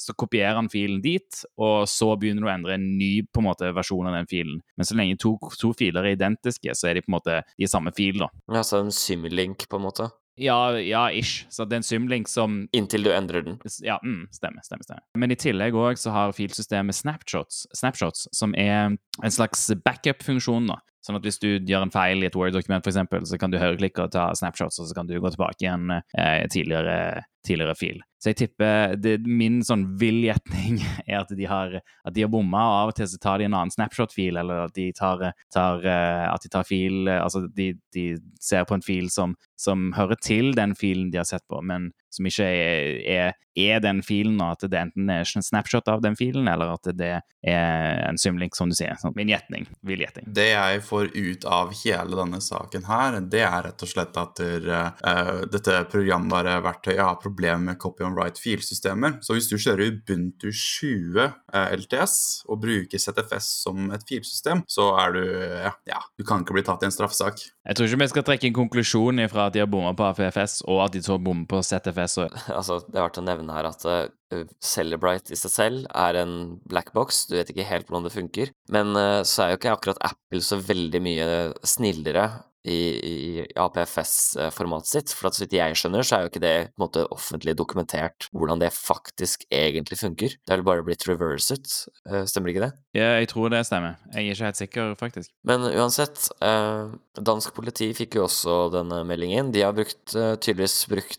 så, kopierer han filen dit, og så begynner du å endre en ny på en måte, versjon av den filen. Men så lenge to, to filer er identiske, så er de på en måte de samme fil, da. Ja, så en symlink, på en måte? Ja, ja, ish. Så det er en symlink som Inntil du endrer den. Ja, mm, stemmer, stemmer, stemmer. Men i tillegg òg så har filsystemet snapshots, snapshots, som er en slags backup-funksjon, da. Sånn at hvis du gjør en feil i et Word-dokument, eksempel, så kan du høyreklikke og ta snapshots, og så kan du gå tilbake igjen eh, tidligere, tidligere fil. Så jeg tipper det, Min sånn vill gjetning er at de har, at har bomma, og av og til så tar de en annen snapshot-fil, eller at de tar, tar, eh, at de tar fil eh, Altså de, de ser på en fil som, som hører til den filen de har sett på, men som ikke er, er, er den filen, og at det enten er en snapshot av den filen, eller at det er en symlink, som du sier. Sånn, min gjetning. Vill gjetning. Det jeg får ut av hele denne saken her, det er rett og slett at der, uh, dette programvare verktøyet har problemer med copy on write filsystemer. Så hvis du kjører Ubuntu 20 uh, LTS og bruker ZFS som et filsystem, så er du uh, ja, du kan ikke bli tatt i en straffesak. Jeg tror ikke vi skal trekke en konklusjon fra at de har bomma på AFFS, og at de så bommer på ZFS. Og... altså, det er verdt å nevne her at uh, Celebrite i seg selv er en black box, du vet ikke helt hvordan det funker. Men uh, så er jo ikke akkurat Apple så veldig mye snillere i, i APFS-formatet sitt. For at så vidt jeg skjønner, så er jo ikke det på en måte offentlig dokumentert hvordan det faktisk egentlig funker. Det er vel bare blitt reverset, eh, stemmer ikke det? Ja, jeg tror det stemmer. Jeg er ikke helt sikker, faktisk. Men uansett, eh, dansk politi fikk jo også denne meldingen. De har brukt, eh, tydeligvis brukt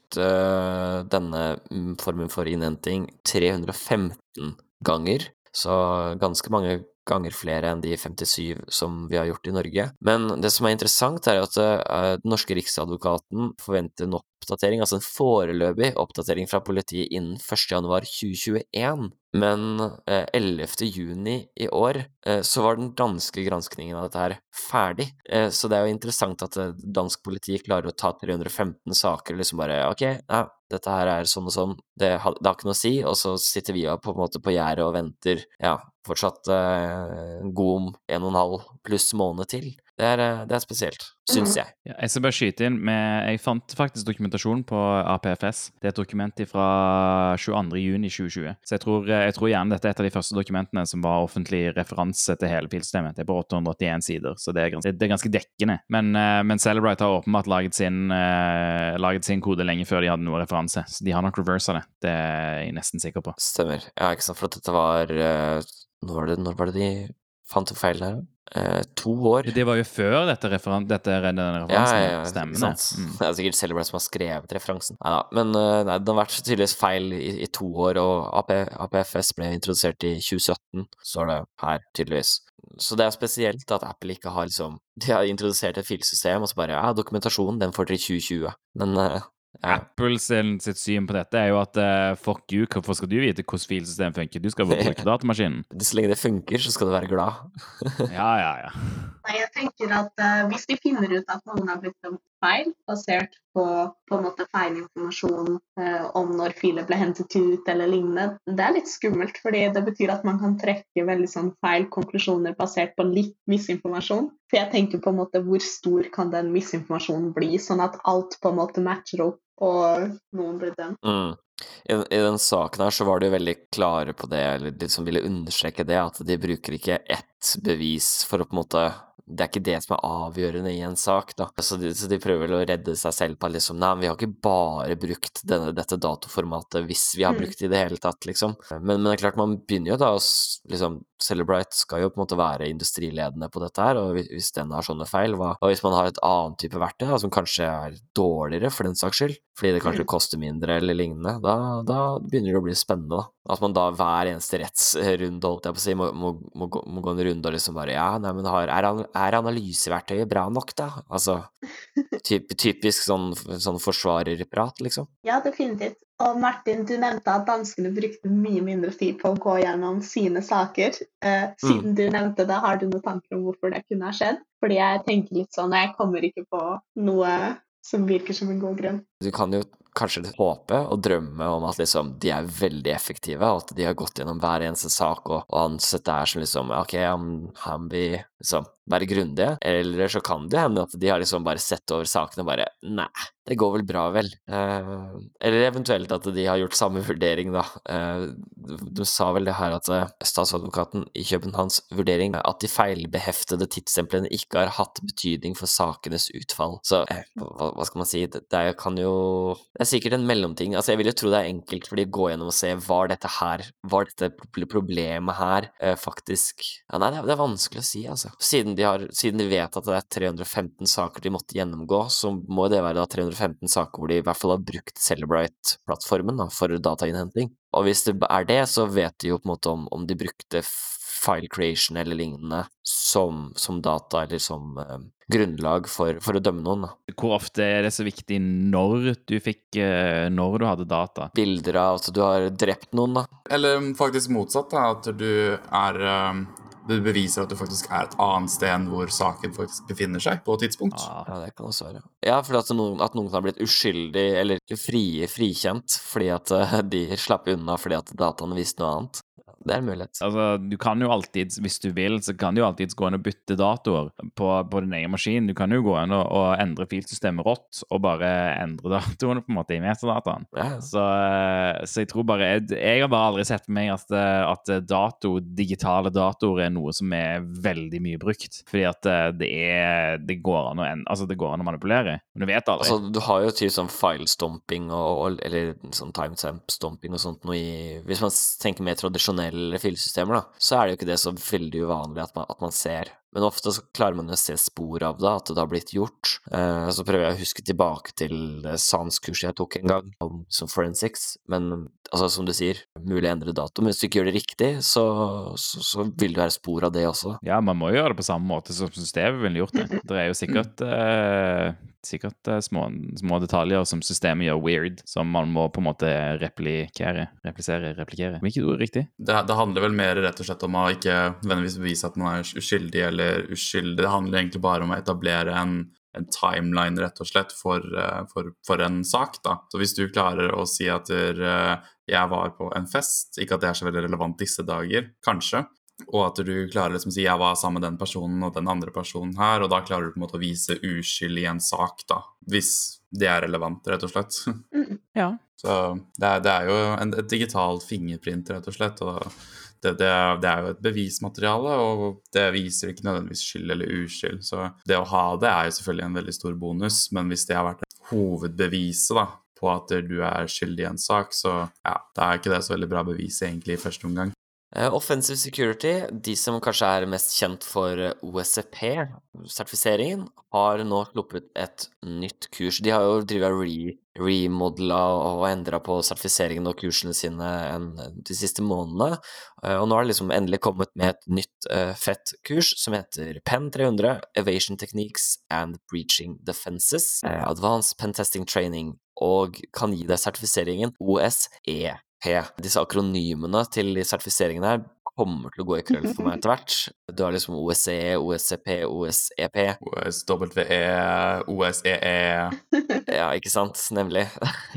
denne formen for innhenting 315 ganger. Så ganske mange ganger flere enn de 57 som vi har gjort i Norge. Men det som er interessant, er at uh, den norske riksadvokaten forventer en oppdatering, altså en foreløpig oppdatering fra politiet innen 1.1.2021. Men uh, 11.6 i år uh, så var den danske granskningen av dette her ferdig. Så det er jo interessant at dansk politi klarer å ta 315 saker og liksom bare ok, ja, dette her er sånn og sånn, det har, det har ikke noe å si, og så sitter vi på en måte på gjerdet og venter, ja, fortsatt eh, god en og en halv pluss måned til. Det er, eh, det er spesielt, syns jeg. Ja, jeg skal bare skyte inn med Jeg fant faktisk dokumentasjon på APFS. Det er et dokument fra 22.6.2020. Så jeg tror, jeg tror, gjerne dette er et av de første dokumentene som var offentlig referanse til hele filsystemet. Det er på 881 sider, så det er ganske, det er ganske dekkende. Men, eh, men, Celebrite har åpenbart laget sin, laget sin, kode lenge før de hadde noe referanse. Så de har nok reversa det. Det er jeg nesten sikker på. Stemmer. Ja, ikke sant, for dette var når, var det, når var det de fant feil her? Eh, to år. Det var jo før dette, referan dette denne referansen. Ja, ja, ja. Stemmene. Mm. Det er sikkert Celebrate som har skrevet referansen. Nei da. Men uh, nei, det har vært tydeligvis feil i, i to år, og AP, APFS ble introdusert i 2017, står det her, tydeligvis. Så det er spesielt at Apple ikke har liksom De har introdusert et filsystem, og så bare Ja, dokumentasjonen, den får dere i 2020. Men uh, Apple sitt syn på dette er jo at uh, fuck you, hvorfor skal du vite hvordan filsystemet funker? Du skal bare bruke datamaskinen. Så lenge det funker, så skal du være glad. ja, ja, ja. Nei, jeg tenker at uh, hvis de finner ut at noen har blitt dømt feil, basert på på feilinformasjon eh, om når filer ble hentet ut eller lignende, det er litt skummelt, fordi det betyr at man kan trekke veldig sånn feil konklusjoner basert på litt misinformasjon. For jeg tenker på en måte hvor stor kan den misinformasjonen bli, sånn at alt på en måte matcher opp og noen blir dømt. Mm. I, I, den saken her så var de veldig klare på det, eller liksom ville understreke det, at de bruker ikke ett bevis for å på en måte det er ikke det som er avgjørende i en sak, da. Så de, så de prøver vel å redde seg selv på at liksom Nei, vi har ikke bare brukt denne, dette datoformatet hvis vi har mm. brukt det i det hele tatt, liksom. Men, men, det er klart, man begynner jo da å liksom Celebrite skal jo på en måte være industriledende på dette her, og hvis den har sånne feil, hva Og hvis man har et annet type verktøy da, som kanskje er dårligere for den saks skyld, fordi det kanskje mm. koster mindre eller lignende, da, da begynner det å bli spennende, da. At man da hver eneste rettsrunde, holdt jeg på å si, må, må, må, gå, må gå en runde og liksom bare Ja, nei, men har, er, er analyseverktøyet bra nok, da? Altså typ, typisk sånn, sånn forsvarerprat, liksom. Ja, definitivt. Og Martin, du nevnte at danskene brukte mye mindre tid på å gå gjennom sine saker. Eh, mm. siden mm. du nevnte det, har du noen tanker om hvorfor det kunne ha skjedd? Fordi jeg tenker litt sånn, jeg kommer ikke på noe som virker som en god grunn. Du kan jo kanskje håpe og drømme om at liksom, de er veldig effektive, og at de har gått gjennom hver eneste sak og, og ansett det her som liksom Ok, han, han vil liksom være grundige, eller så kan det hende at de har liksom bare sett over sakene og bare Nei, det går vel bra, vel. Eh, eller eventuelt at de har gjort samme vurdering, da. Eh, du sa vel det her at eh, statsadvokaten i Københavns vurdering at de feilbeheftede tidsstemplene ikke har hatt betydning for sakenes utfall. Så eh, hva, hva, skal man si, det, det kan jo Det er sikkert en mellomting. Altså, jeg vil jo tro det er enkelt for de å gå gjennom og se var dette her, var dette problemet her eh, faktisk Ja, nei, det er, det er vanskelig å si, altså. Siden de har, Siden de vet at det er 315 saker de måtte gjennomgå, så må det være da 315 saker hvor de i hvert fall har brukt Celebrite-plattformen da, for datainnhenting. Og hvis det er det, så vet de jo på en måte om, om de brukte file creation eller lignende som, som data eller som eh, grunnlag for, for, å dømme noen. Da. Hvor ofte er det så viktig når du fikk eh, Når du hadde data? Bilder av at du har drept noen, da. Eller faktisk motsatt, da. At du er um det beviser at du faktisk er et annet sted enn hvor saken faktisk befinner seg på et tidspunkt. Ja, det kan også være. Ja, for at noen, at noen har blitt uskyldig eller fri, frikjent fordi at eh, de slapp unna fordi at dataene viste noe annet. Det er en mulighet. Altså, du kan jo alltid, hvis du vil, så kan du jo alltids gå inn og bytte datoer på, på din egen maskin. Du kan jo gå inn og, og endre filsystemet rått og bare endre datoene på en måte i metadataen. Ja. Så, eh, så, jeg tror bare jeg, jeg, har bare aldri sett for meg at, eh, at dato, digitale datoer er noe som er veldig mye brukt. Fordi at eh, det er Det går an å, altså det går an å manipulere. Men du vet aldri. Altså, du har jo typ sånn filestomping og, eller sånn timestamp-stomping og sånt noe i Hvis man tenker mer tradisjonelt tradisjonelle filsystemer, da, så er det jo ikke det så veldig uvanlig at man, at man ser. Men ofte så klarer man å se spor av det, at det har blitt gjort. Eh, så prøver jeg å huske tilbake til det SANS-kurset jeg tok en gang, om som forensics. Men altså, som du sier, mulig å endre dato. Men hvis du ikke gjør det riktig, så, så, så vil det være spor av det også. Ja, man må gjøre det på samme måte som systemet ville gjort det. Det er jo sikkert eh, sikkert eh, små, små, detaljer som systemet gjør weird, som man må på en måte replikere. Replisere, replikere. Hvilket ord er riktig? Det, det, handler vel mer rett og slett om å ikke nødvendigvis bevise at man er uskyldig eller uskyldig. Det handler egentlig bare om å etablere en, en timeline rett og slett for, uh, for, for, en sak. da. Så hvis du klarer å si at uh, jeg var på en fest, ikke at det er så veldig relevant disse dager, kanskje, og at du klarer liksom å si 'jeg var sammen med den personen og den andre personen her', og da klarer du på en måte å vise uskyld i en sak, da. Hvis det er relevant, rett og slett. Mm. Ja. Så det er, det er jo en, et digitalt fingerprint, rett og slett. og det, det, det, er jo et bevismateriale, og det viser ikke nødvendigvis skyld eller uskyld. Så det å ha det er jo selvfølgelig en veldig stor bonus, men hvis det har vært hovedbeviset da, på at du er skyldig i en sak, så ja, da er ikke det så veldig bra bevis egentlig i første omgang. Uh, offensive Security, de som kanskje er mest kjent for eh, OSCP-sertifiseringen, har nå sluppet et nytt kurs. De har jo drevet re remodela og endra på sertifiseringen og kursene sine de siste månedene, uh, og nå har det liksom endelig kommet med et nytt uh, fett kurs som heter PEN 300, Evasion Techniques and Breaching Defenses, Advanced Pen Testing Training, og kan gi deg sertifiseringen OSE. Disse akronymene til sertifiseringen her kommer til å gå i krøll for meg etter hvert. Du har liksom OSCE, OSCP, OSEP. OSWE, OSEE Ja, ikke sant? Nemlig.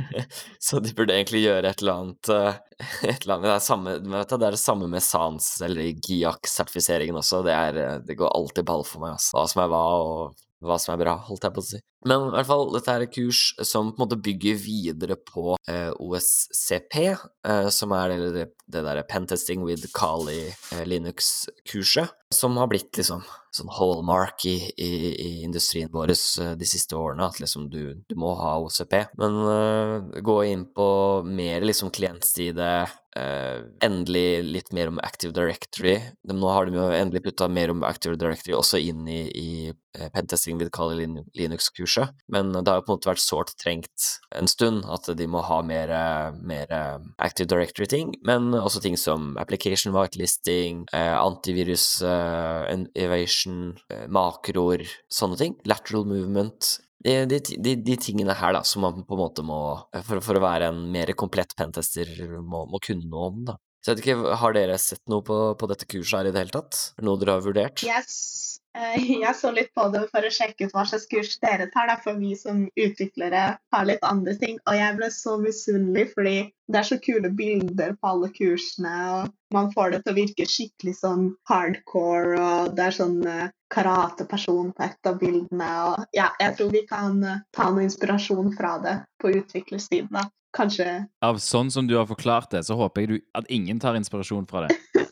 Så de burde egentlig gjøre et eller annet eh, et eller annet, det, er samme, det er det samme med SANS eller GIAC-sertifiseringen også. Det, er, eh, det, går alltid ball for meg, altså. Hva som er hva, og hva som er bra, holdt jeg på å si. Men i hvert fall, dette er et kurs som på en måte bygger videre på eh, OSCP, eh, som er det, det, derre Pentesting with Kali eh, Linux-kurset, som har blitt liksom sånn hallmark i, i, i industrien vår eh, de siste årene, at liksom du, du må ha OCP. Men uh, gå inn på mer liksom klientside, uh, endelig litt mer om Active Directory. De, nå har de jo endelig putta mer om Active Directory også inn i, i pentesting with Kali Linux-kurset, men det har jo på en måte vært sårt trengt en stund at de må ha mer, mer Active Directory-ting, men også ting som application whitelisting, antivirus evasion action, eh, makroer, sånne ting. Lateral movement. De, de, de, de, tingene her da, som man på en måte må, eh, for, for å være en mer komplett pentester, må, må kunne noe om. da. Så jeg vet ikke, Har dere sett noe på, på dette kurset her i det hele tatt? Noe dere har vurdert? Yes. Eh, jeg så litt på det for å sjekke ut hva slags kurs dere tar, da, for vi som utviklere har litt andre ting. Og jeg ble så misunnelig fordi det er så kule bilder på alle kursene, og man får det til å virke skikkelig sånn hardcore, og det er sånn uh, karateperson på et av bildene. Og ja, jeg tror vi kan uh, ta noe inspirasjon fra det på utviklersiden. da. Kanskje Av sånn som du har forklart det, så håper jeg du, at ingen tar inspirasjon fra det.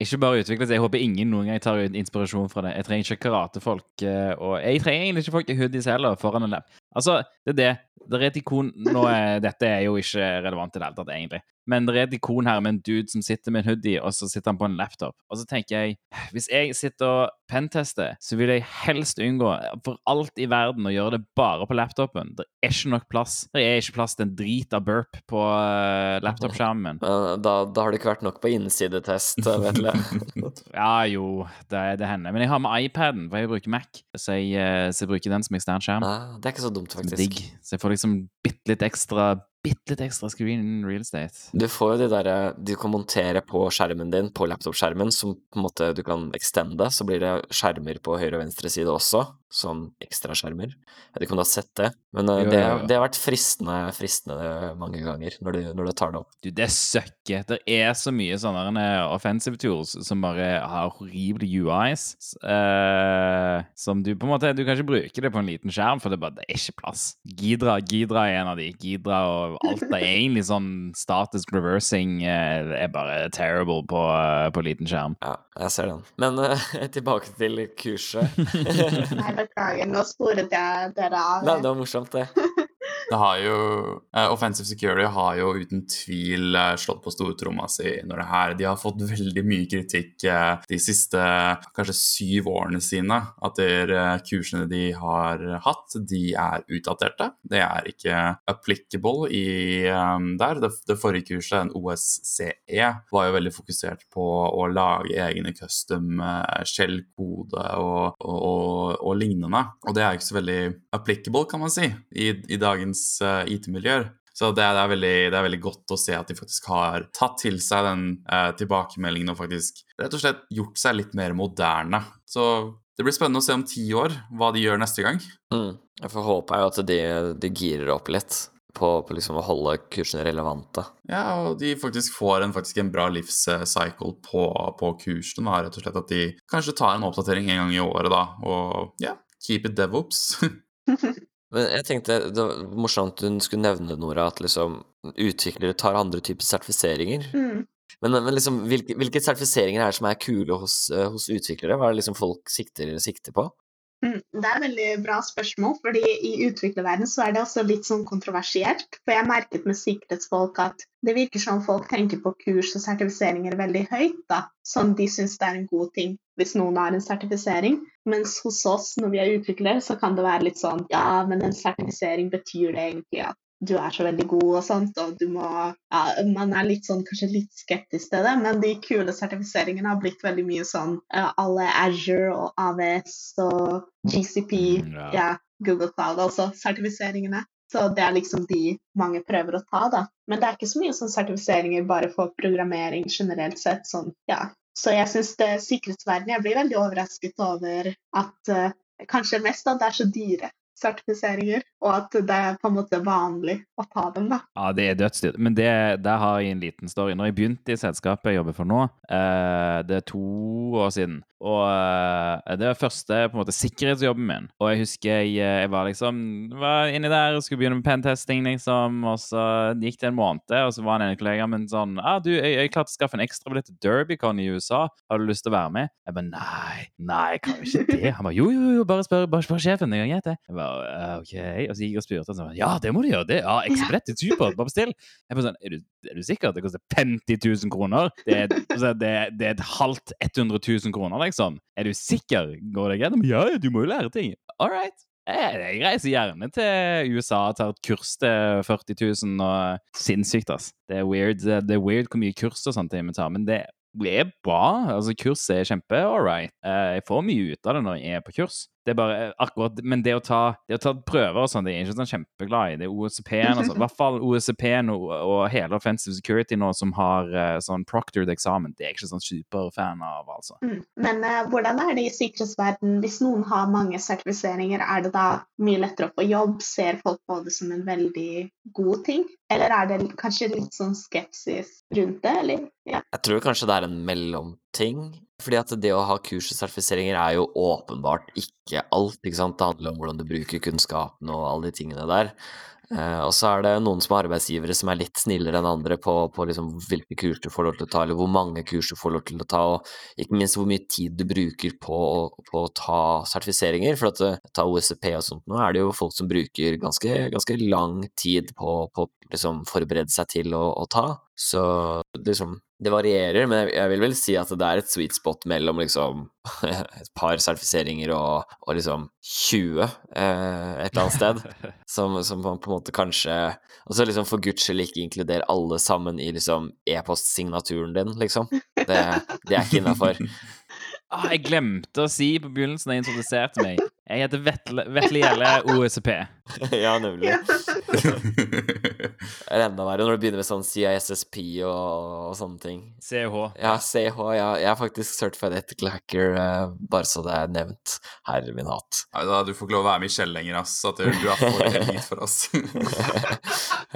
Ikke bare utvikle seg. Jeg håper ingen noen gang tar inspirasjon fra det. Jeg trenger ikke karatefolk, eh, og jeg trenger egentlig ikke folk i hoodies heller foran en lab. Altså, det er det. Det er et ikon Nå er, Dette er jo ikke relevant i det hele tatt, egentlig. men det er et ikon her med en dude som sitter med en hoodie, og så sitter han på en laptop. Og så tenker jeg, hvis jeg sitter og pentester, så vil jeg helst unngå for alt i verden å gjøre det bare på laptopen. Det er ikke nok plass. Det er ikke plass til en drit av burp på uh, laptopskjermen min. Da, da har det ikke vært nok på innsidetest, vet du. Ja, jo, det, det hender. Men jeg har med iPaden, for jeg bruker Mac, så jeg, eh, så jeg bruker den som ekstern skjerm. Nei, det er ikke så dumt, Er faktisk. digg. Så jeg får liksom bitte litt ekstra Bitte litt ekstra screen real estate. Du får jo de derre du kan montere på skjermen din, på laptopskjermen, som på en måte du kan extende. Så blir det skjermer på høyre og venstre side også, sånn ekstraskjermer. Jeg vet ikke om du har sett det, men eh, Jo, det, ja, ja. det har vært fristende, fristende mange ganger når du, når du tar det opp. Du, det søkker. Det er så mye sånne eh, offensive tools som bare har horrible UIs. eh, som du på en måte Du kan ikke bruke det på en liten skjerm, for det er bare det er ikke plass. Gidra, Gidra er en av de. Gidra og alt er egentlig sånn statisk reversing eh, er bare terrible på, eh, på liten skjerm. Ja, jeg ser den. Men eh, tilbake til kurset. Beklager, nå sporet jeg dere av. Nei, det var morsomt, det. Det har jo eh, Offensive Security har jo uten tvil eh, slått på stortromma si når det her De har fått veldig mye kritikk eh, de siste kanskje syv årene sine. At kursene de har hatt, de er utdaterte. Det er ikke applicable i der. Det, det forrige kurset, en OSCE, var jo veldig fokusert på å lage egne custom skjellkode og, og, og, og lignende. Og det er ikke så veldig applicable, kan man si, i, i dagens eh, IT-miljøer. Så det er, det, er veldig, det er veldig godt å se at de faktisk har tatt til seg den eh, tilbakemeldingen og faktisk rett og slett gjort seg litt mer moderne. Så det blir spennende å se om ti år hva de gjør neste gang. Mm. Jeg får håpe jo at de, de girer opp litt på, på liksom å holde kursene relevante. Ja, og de faktisk får en, faktisk en bra livscycle på, på kursene. Da. Rett og slett at de kanskje tar en oppdatering en gang i året, da. Og ja, keep it devops. Men jeg tenkte det var morsomt hun skulle nevne, Nora, at liksom utviklere tar andre typer sertifiseringer. Mm. Men, men liksom, hvilke, hvilke sertifiseringer er det som er kule hos, eh, hos utviklere? Hva er det liksom folk sikter, sikter på? Mm, Det er et veldig bra spørsmål, fordi i utviklerverdenen så er det også litt sånn kontroversielt. For jeg merket med sikkerhetsfolk at det virker som folk tenker på kurs og sertifiseringer veldig høyt, da. Som de syns det er en god ting hvis noen har en sertifisering. Mens hos oss, når vi er utviklere, så kan det være litt sånn ja, men en sertifisering betyr det egentlig at du er så veldig god og sånt, og du må ja, Man er litt sånn, kanskje litt skeptisk til det, men de kule sertifiseringene har blitt veldig mye sånn uh, alle Azure og AVS og GCP, Mm, ja. ja, Google Cloud, altså sertifiseringene. Så det er liksom de mange prøver å ta, da. Men det er ikke så mye sånn sertifiseringer bare for programmering generelt sett. sånn, ja. Så jeg syns det sikkerhetsverdenen Jeg blir veldig overrasket over at uh, kanskje mest at det er så dyre sertifiseringer, og at det er på en måte vanlig å ta dem, da. Ja, det er dødsdyrt. Men det, der har jeg en liten story. Når jeg begynte i selskapet jeg jobber for nå, eh, det er to år siden, og eh, det var første på en måte sikkerhetsjobben min. Og jeg husker jeg, eh, jeg var liksom var inni der og skulle begynne med pentesting, liksom, og så gikk det en måned, og så var en kollega min sånn ah, du, jeg, jeg klarte å skaffe en ekstra billett til Derbycon i USA. Har du lyst til å være med? Jeg bare nei, nei, jeg kan jo ikke det. Han bare jo, jo, jo, bare spør, bare spør sjefen. Det kan. Jeg bare «Eh, OK. Og så gikk jeg og spurte, og så ja, det må du gjøre. det, ja, Ekstrabillett er supert, bare bestill. Jeg bare sånn, er du, er du sikker? Det koster 50 000 kroner. Det er, altså, det, det er et halvt 100 000 kroner, liksom. Er du sikker? Går det greit? Ja, du må jo lære ting. All right. Jeg, jeg reiser gjerne til USA og tar et kurs til 40 000 og Sinnssykt, ass. Det er weird, det er weird hvor mye kurs og sånt jeg må ta, men det er bra. Altså, kurs er kjempe all right. Eh, Jeg får mye ut av det når jeg er på kurs. Det er bare eh, akkurat, Men det å ta, det å ta prøver og sånn, det er jeg ikke sånn kjempeglad i. Det er OSCP-en og sånn. I hvert fall OSCP-en og, og hele Offensive Security nå som har eh, sånn proctored eksamen. Det er jeg ikke sånn superfan av, altså. Mm. Men uh, hvordan er det i sikkerhetsverden hvis noen har mange sertifiseringer? Er det da mye lettere å få jobb? Ser folk på det som en veldig god ting? Eller er det kanskje litt sånn skepsis rundt det, eller? Ja. Jeg tror kanskje det er en mellomting. Fordi at det å ha kurs og sertifiseringer er jo åpenbart ikke alt. ikke sant? Det handler om hvordan du bruker kunnskapen og alle de tingene der. Eh, og så er det noen som er arbeidsgivere som er litt snillere enn andre på, på liksom hvilke kurs du får lov til å ta, eller hvor mange kurs du får lov til å ta, og ikke minst hvor mye tid du bruker på, på å ta sertifiseringer. For at eh, ta OSCP og sånt, nå er det jo folk som bruker ganske, ganske lang tid på å liksom forberede seg til å, å ta. Så liksom det varierer, men jeg vil vel si at det er et sweet spot mellom liksom et par sertifiseringer og, og liksom 20 eh, et eller annet sted. Som, som man på en måte kanskje Og så liksom for guds skyld ikke inkludere alle sammen i liksom e-postsignaturen din, liksom. Det, det er ikke innafor. Ah, jeg glemte å si på begynnelsen da jeg introduserte meg. Jeg heter Vetle, Vetle Gjelle OSP. ja, nemlig. Eller enda verre når du begynner med sånn CISSP og, og sånne ting. CH. Ja, CH. Ja, jeg er faktisk certified ethical hacker, uh, bare så det er nevnt. Herre min hatt. Ja, da, du får ikke lov å være med i Kjell lenger, ass. At du er for hit for oss.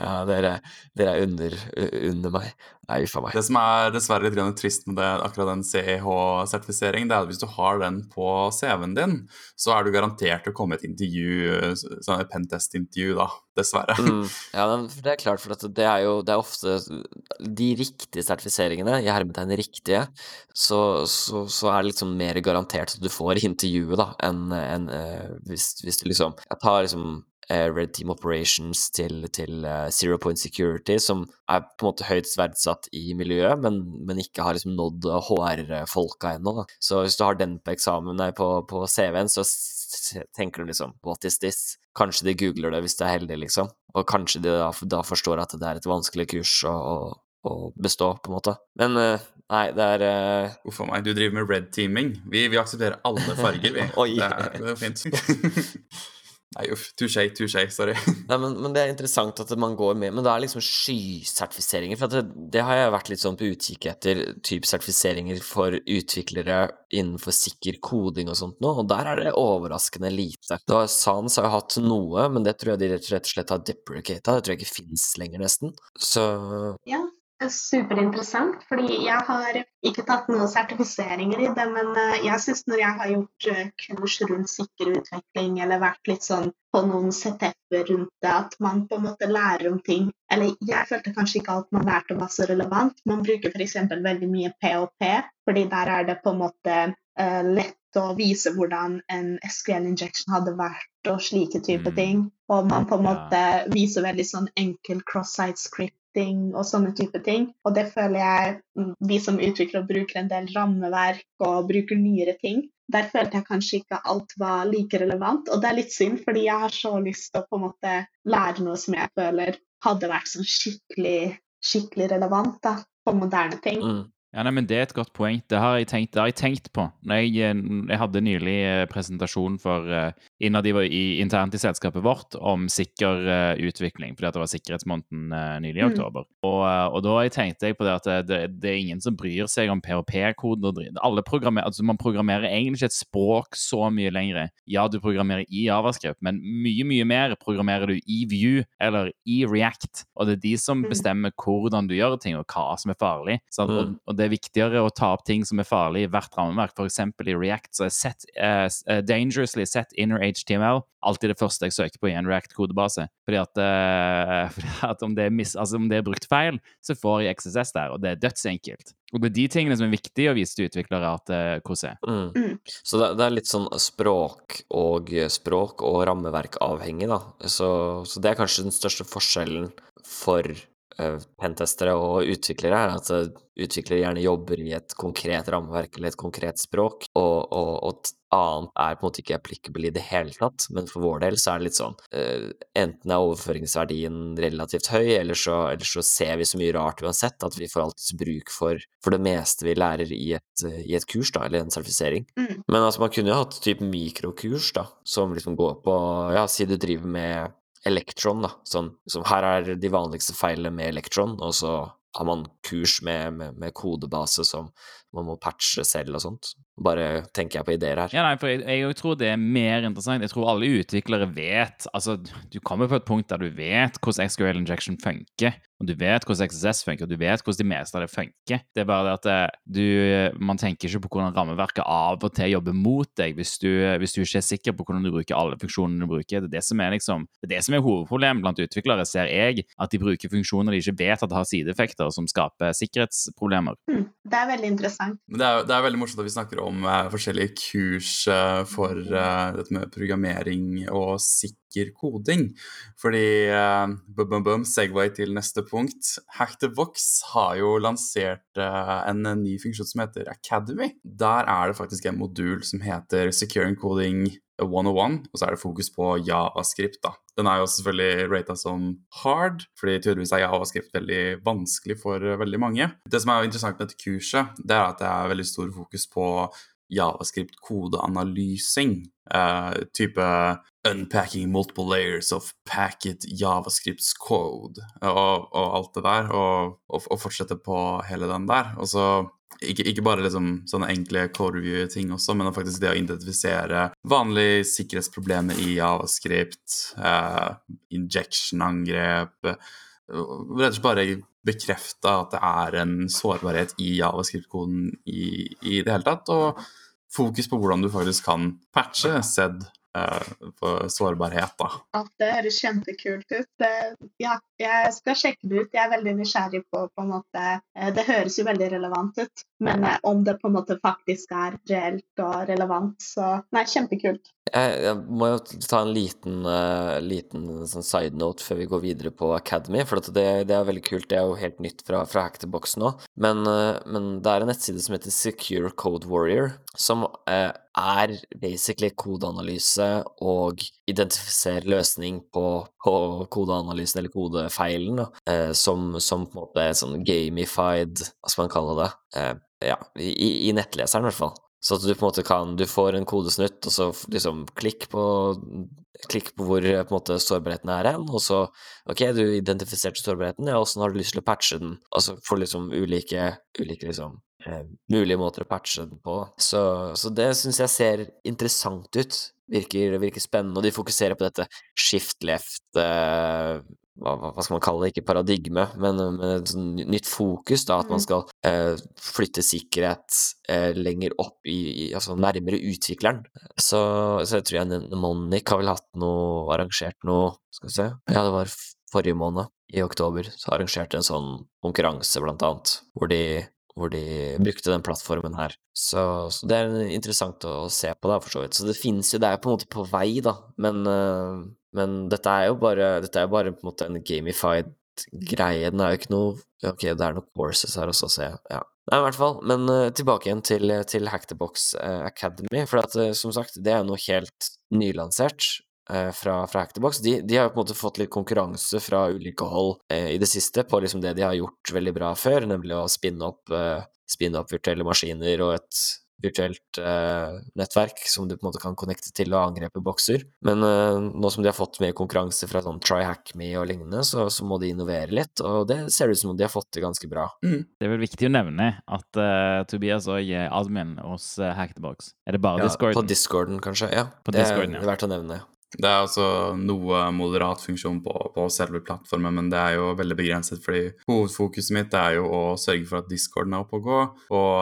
ja, dere, dere er under, under meg. Nei, for meg. Det som er dessverre litt trist med det, akkurat den CEH-sertifiseringen, det er at hvis du har den på CV-en din, så er du garantert å komme et intervju, sånn et pentest-intervju, da. Dessverre. Mm, ja, det er klart, for det er jo det er ofte de riktige sertifiseringene, i hermetegn riktige, så, så, så, er det liksom mer garantert at du får intervjuet, da, enn en, uh, hvis, hvis, du liksom Jeg tar liksom Eh, Red Team Operations til, til uh, Zero Point Security, som er på en måte høyt verdsatt i miljøet, men, men ikke har liksom nådd HR-folka ennå. Så hvis du har den på eksamen på, på CV-en, så tenker du liksom What is this? Kanskje de googler det hvis de er heldige, liksom. Og kanskje de da, da forstår at det er et vanskelig kurs å, å, å bestå, på en måte. Men uh, Nei, det er uh... Uff a meg, du driver med red teaming. Vi, vi aksepterer alle farger, vi. Det er, det er fint. Nei, uff. Touché, touché. Sorry. Nei, men, men, det er interessant at man går med Men det er liksom skysertifiseringer. For det, det, har jeg vært litt sånn på utkikk etter, type sertifiseringer for utviklere innenfor sikker koding og sånt nå, og der er det overraskende lite. Da Sans har jo hatt noe, men det tror jeg de rett og slett har deprecata. Det tror jeg ikke fins lenger, nesten. Så Ja, superinteressant, fordi jeg har ikke tatt noen sertifiseringer i det, men eh, jeg syns når jeg har gjort eh, kurs rundt sikker utvikling, eller vært litt sånn på noen setupper rundt det, at man på en måte lærer om ting Eller jeg følte kanskje ikke alt man lærte var så relevant. Man bruker f.eks. veldig mye POP, fordi der er det på en måte uh, lett å vise hvordan en SQL injection hadde vært, og slike type mm. ting. Og man på en måte viser veldig sånn enkel cross-site script og sånne type ting. Og det føler jeg mm, vi som utvikler og bruker en del rammeverk og bruker nyere ting. Der følte jeg kanskje ikke alt var like relevant, og det er litt synd, fordi jeg har så lyst til å på en måte lære noe som jeg føler hadde vært sånn skikkelig, skikkelig relevant da, på moderne ting. Mm. Ja, nei, men Det er et godt poeng. Det har jeg tenkt, har jeg tenkt på. Jeg, eh, jeg, hadde nylig eh, presentasjon for uh, innad i, i, internt i selskapet vårt om sikker uh, utvikling, fordi det var sikkerhetsmåneden uh, nylig i mm. oktober. Og, og, da tenkte jeg på det at det, det, er ingen som bryr seg om PHP-koder. Altså, man programmerer egentlig ikke et språk så mye lenger. Ja, du programmerer i Javascript, men mye, mye mer programmerer du i View eller i React. Og det er de som mm. bestemmer hvordan du gjør ting, og hva som er farlig. Så, og, mm. og det det er viktigere å ta opp ting som er farlig i hvert rammeverk. F.eks. i React så er set, uh, dangerously set inner HTML alltid det første jeg søker på i en React-kodebase. Fordi at, uh, fordi at om, det mis, altså om, det er brukt feil, så får jeg XSS der, og det er dødsenkelt. Og det er de tingene som er viktige å vise til utviklere at uh, hvordan er. Mm. Mm. Så det, det, er litt sånn språk og språk og rammeverk avhengig, da. Så, så det er kanskje den største forskjellen for pentestere og utviklere, er at uh, utviklere gjerne jobber i et konkret rammeverk eller et konkret språk, og, og, og annet er på en måte ikke applicable i det hele tatt, men for vår del så er det litt sånn uh, Enten er overføringsverdien relativt høy, eller så, eller så, ser vi så mye rart uansett at vi får alltids bruk for, for det meste vi lærer i et, i et kurs, da, eller en sertifisering. Mm. Men altså, man kunne jo hatt type mikrokurs, da, som liksom går på Ja, si du driver med Elektron, da. som, som, her er de vanligste feilene med Elektron, og så har man kurs med, med, med kodebase som man må patche selv og sånt. Bare tenker jeg på ideer her. Ja, nei, for jeg, jeg tror det er mer interessant. Jeg tror alle utviklere vet Altså, du kommer på et punkt der du vet hvordan SQL injection funker, og du vet hvordan XSS funker, og du vet hvordan de meste av det funker. Det er bare det at eh, du, man tenker ikke på hvordan rammeverket av og til jobber mot deg hvis du, hvis du ikke er sikker på hvordan du bruker alle funksjonene du bruker. Det er det som er, liksom, det er, det som er hovedproblemet blant utviklere, ser jeg. At de bruker funksjoner de ikke vet at har sideeffekter, som skaper sikkerhetsproblemer. Hmm, det er veldig interessant. Men det er, det er veldig morsomt at vi snakker om eh, forskjellige kurs eh, for eh, dette med programmering og sikker koding. Fordi bum, bum, bum, Segway til neste punkt. Hack the Box har jo lansert en ny funksjon som heter Academy. Der er det faktisk en modul som heter Securing Coding 101, og så er det fokus på javascript. da. Den er jo selvfølgelig rata som hard, fordi tydeligvis er javascript veldig vanskelig for eh, veldig mange. Det som er interessant med dette kurset, det er at det er veldig stor fokus på javascript-kodeanalysing. Uh, type unpacking multiple layers of packet javascripts code og, og alt det der, og, og, og fortsette på hele den der. Og så ikke, ikke, bare liksom sånne enkle code review-ting også, men faktisk det å identifisere vanlige sikkerhetsproblemer i javascript, uh, injection-angrep Rett og slett bare bekrefta at det er en sårbarhet i javascript-koden i, i, det hele tatt, og fokus på hvordan du faktisk kan patche SED på sårbarhet, da. At det høres kjempekult ut. Ja, jeg skal sjekke det ut. Jeg er veldig nysgjerrig på på en måte Det høres jo veldig relevant ut, men om det på en måte faktisk er reelt og relevant, så Nei, kjempekult. Jeg, jeg må jo ta en liten, uh, liten sånn side note før vi går videre på Academy, for det, det, er veldig kult. Det er jo helt nytt fra, fra Hackterbox nå. Men, uh, men, det er en nettside som heter Secure Code Warrior, som uh, er basically kodeanalyse og identifisere løsning på, på kodeanalysen eller kodefeilen, da, som, som, på en måte er sånn gamified, hva skal man kalle det, ja, i, i nettleseren i hvert fall. Så at du på en måte kan Du får en kodesnutt, og så liksom klikk på Klikk på hvor på en måte sårbarheten er hen, og så Ok, du identifiserte sårbarheten, ja, åssen har du lyst til å patche den? Og så får du liksom ulike, ulike liksom eh, mulige måter å patche den på. Så, så det syns jeg ser interessant ut. Virker, virker, spennende, og de fokuserer på dette shift left eh, hva, hva, skal man kalle det, ikke paradigme, men, men et sånn nytt fokus, da, at man mm. skal eh, flytte sikkerhet eh, lenger opp i, i, altså nærmere utvikleren. Så, så jeg tror jeg Mnemonic har vel hatt noe, arrangert noe, skal vi se, ja, det var forrige måned, i oktober, så arrangerte en sånn konkurranse, blant annet, hvor de hvor de brukte den plattformen her. Så, så det er interessant å, se på, da, for så vidt. Så det finnes jo, det er på en måte på vei, da, men uh, men dette er jo bare, dette er bare på en måte en gamified greie. Den er jo ikke noe Ok, det er noen courses her også, ser jeg. Ja. Nei, i hvert fall. Men uh, tilbake igjen til, til Hack the Box uh, Academy. For at, uh, som sagt, det er jo noe helt nylansert fra, fra Hack the Box. De, de, har jo på en måte fått litt konkurranse fra ulike hold i det siste på liksom det de har gjort veldig bra før, nemlig å spinne opp, spinne opp virtuelle maskiner og et virtuelt eh, nettverk som du på en måte kan connecte til og angrepe bokser. Men uh, nå som de har fått mer konkurranse fra sånn TryHackMe og lignende, så, så, må de innovere litt, og det ser ut som om de har fått til ganske bra. Mm. Det er vel viktig å nevne at uh, Tobias òg er admin hos uh, Box Er det bare ja, Discorden? På Discorden, kanskje. Ja. På det Discorden, er verdt å nevne. Det er altså noe moderat funksjon på, på, selve plattformen, men det er jo veldig begrenset, fordi hovedfokuset mitt er jo å sørge for at discorden er oppe og gå, og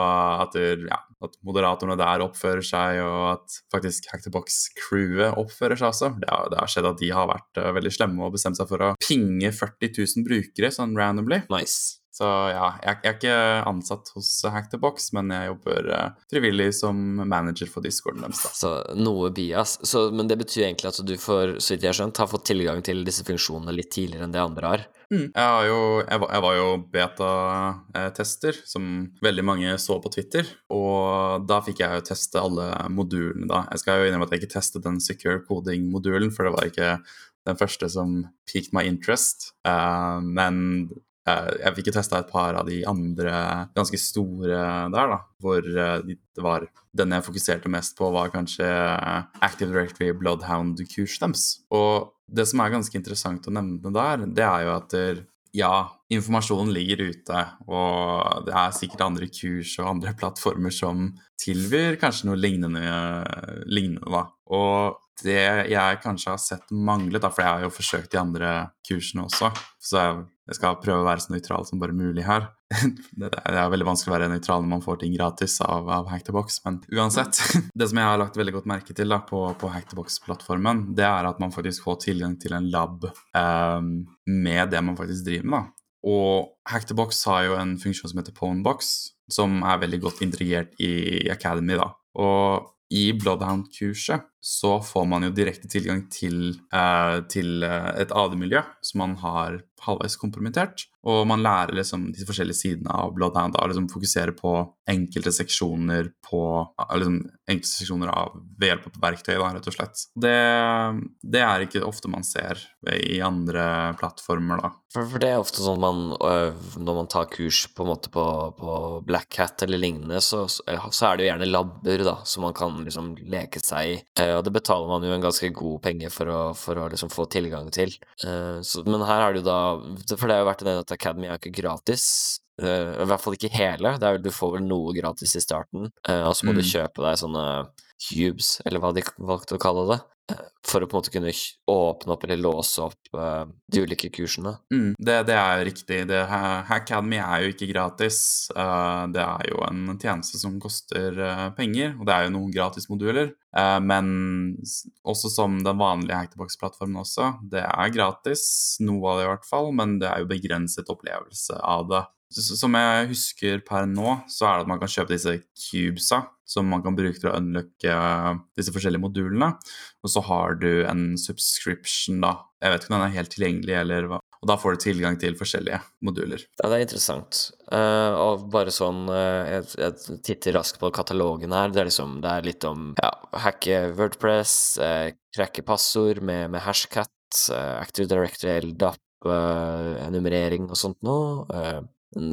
at, ja, at moderatorene der oppfører seg, og at faktisk Hacktobox-crewet oppfører seg også. Det det har, skjedd at de har vært uh, veldig slemme og bestemt seg for å pinge 40 000 brukere sånn randomly. Nice. Så ja, jeg, jeg, er ikke ansatt hos Hack the Box, men jeg jobber uh, frivillig som manager for discorden deres. Så noe bias. Så, men det betyr egentlig at du får, så vidt jeg har skjønt, har fått tilgang til disse funksjonene litt tidligere enn det andre har? Mm. Jeg, jo, jeg, var, jeg, var, jo beta-tester, som veldig mange så på Twitter. Og da fikk jeg jo teste alle modulene, da. Jeg skal jo innrømme at jeg ikke testet den secure coding-modulen, for det var ikke den første som piqued my interest. Uh, men Eh, jeg fikk jo testa et par av de andre ganske store der, da. Hvor eh, det var Den jeg fokuserte mest på, var kanskje Active Directory Bloodhound-kurs deres. Og det som er ganske interessant å nevne der, det er jo at ja, informasjonen ligger ute, og det er sikkert andre kurs og andre plattformer som tilbyr kanskje noe lignende, lignende da. Og det jeg kanskje har sett manglet, da, for jeg har jo forsøkt de andre kursene også, så jeg, jeg skal prøve å være så nøytral som bare mulig her. Det er veldig vanskelig å være nøytral når man får ting gratis av, av Hack the Box, men uansett. Det som jeg har lagt veldig godt merke til da, på, på Hack the Box-plattformen, det er at man faktisk får tilgang til en lab um, med det man faktisk driver med. da. Og Hack the Box har jo en funksjon som heter Ponebox, som er veldig godt integrert i Academy. da. Og i Bloodhound-kurset så får man jo direkte tilgang til, eh, til et AD-miljø som man har halvveis kompromittert. Og man lærer liksom de forskjellige sidene av Bloodhound. og liksom fokuserer på enkelte seksjoner på liksom enkelte seksjoner av ved hjelp av verktøy, da, rett og slett. Det, det, er ikke ofte man ser i andre plattformer, da. For, for det er ofte sånn man når man tar kurs på en måte på, på Black Hat eller lignende, så, så, er det jo gjerne labber da, som man kan liksom leke seg i og det betaler man jo en ganske god penge for å, for å liksom få tilgang til. Uh, så, men her er det jo da For det har jo vært en at Academy er ikke gratis. Uh, I hvert fall ikke hele. Er, du får vel noe gratis i starten, uh, og så må mm. du kjøpe deg sånne cubes, eller hva de valgte å kalle det, for å på en måte kunne åpne opp eller låse opp uh, de ulike kursene. Mm, det, det, er riktig. Det, Hackademy er jo ikke gratis. Uh, det er jo en tjeneste som koster uh, penger, og det er jo noen gratismoduler. Men også som den vanlige Hacktobox-plattformen også. Det er gratis, noe av det i hvert fall, men det er jo begrenset opplevelse av det. Som jeg husker per nå, så er det at man kan kjøpe disse cubesa som man kan bruke til å unlocke disse forskjellige modulene. Og så har du en subscription, da. Jeg vet ikke om den er helt tilgjengelig, eller hva. Og da får du tilgang til forskjellige moduler. Ja, det er interessant. Uh, og bare sånn uh, jeg, jeg, titter raskt på katalogen her. Det er liksom Det er litt om ja, hacke Wordpress, uh, krekke passord med, med hashcat, Active Director LDAP, nummerering og sånt noe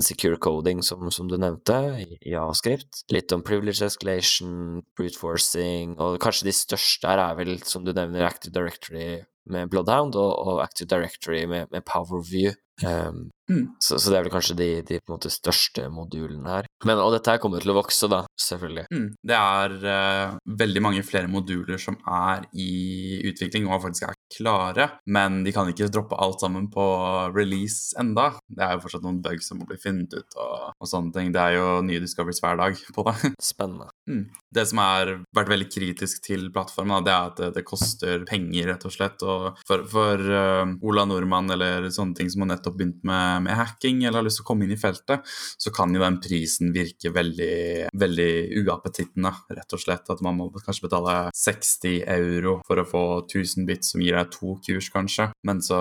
secure coding, som, som, du nevnte, i avskrift. Litt om privilege escalation, brute forcing, og kanskje de største her er vel, som du nevner, Active Directory med Bloodhound og, og Active Directory med, med Powerview. Um, mm. så, så, det er vel kanskje de, de måte, største modulene her. Men, og dette her kommer til å vokse, da, selvfølgelig. Mm. Det er uh, veldig mange flere moduler som er i utvikling og faktisk er klare, men de kan ikke droppe alt sammen på release enda. Det er jo fortsatt noen bugs som må bli funnet ut og, og sånne ting. Det er jo nye discoveries hver dag på det. Spennende. Mm. Det som har vært veldig kritisk til plattformen, det er at det, det koster penger, rett og slett. Og for, for uh, Ola Nordmann eller sånne ting som har nettopp begynt med, med, hacking eller har lyst til å komme inn i feltet, så kan jo den prisen virke veldig, veldig uappetittende, rett og slett. At man må kanskje betale 60 euro for å få 1000 bits som gir deg to kurs, kanskje. Men så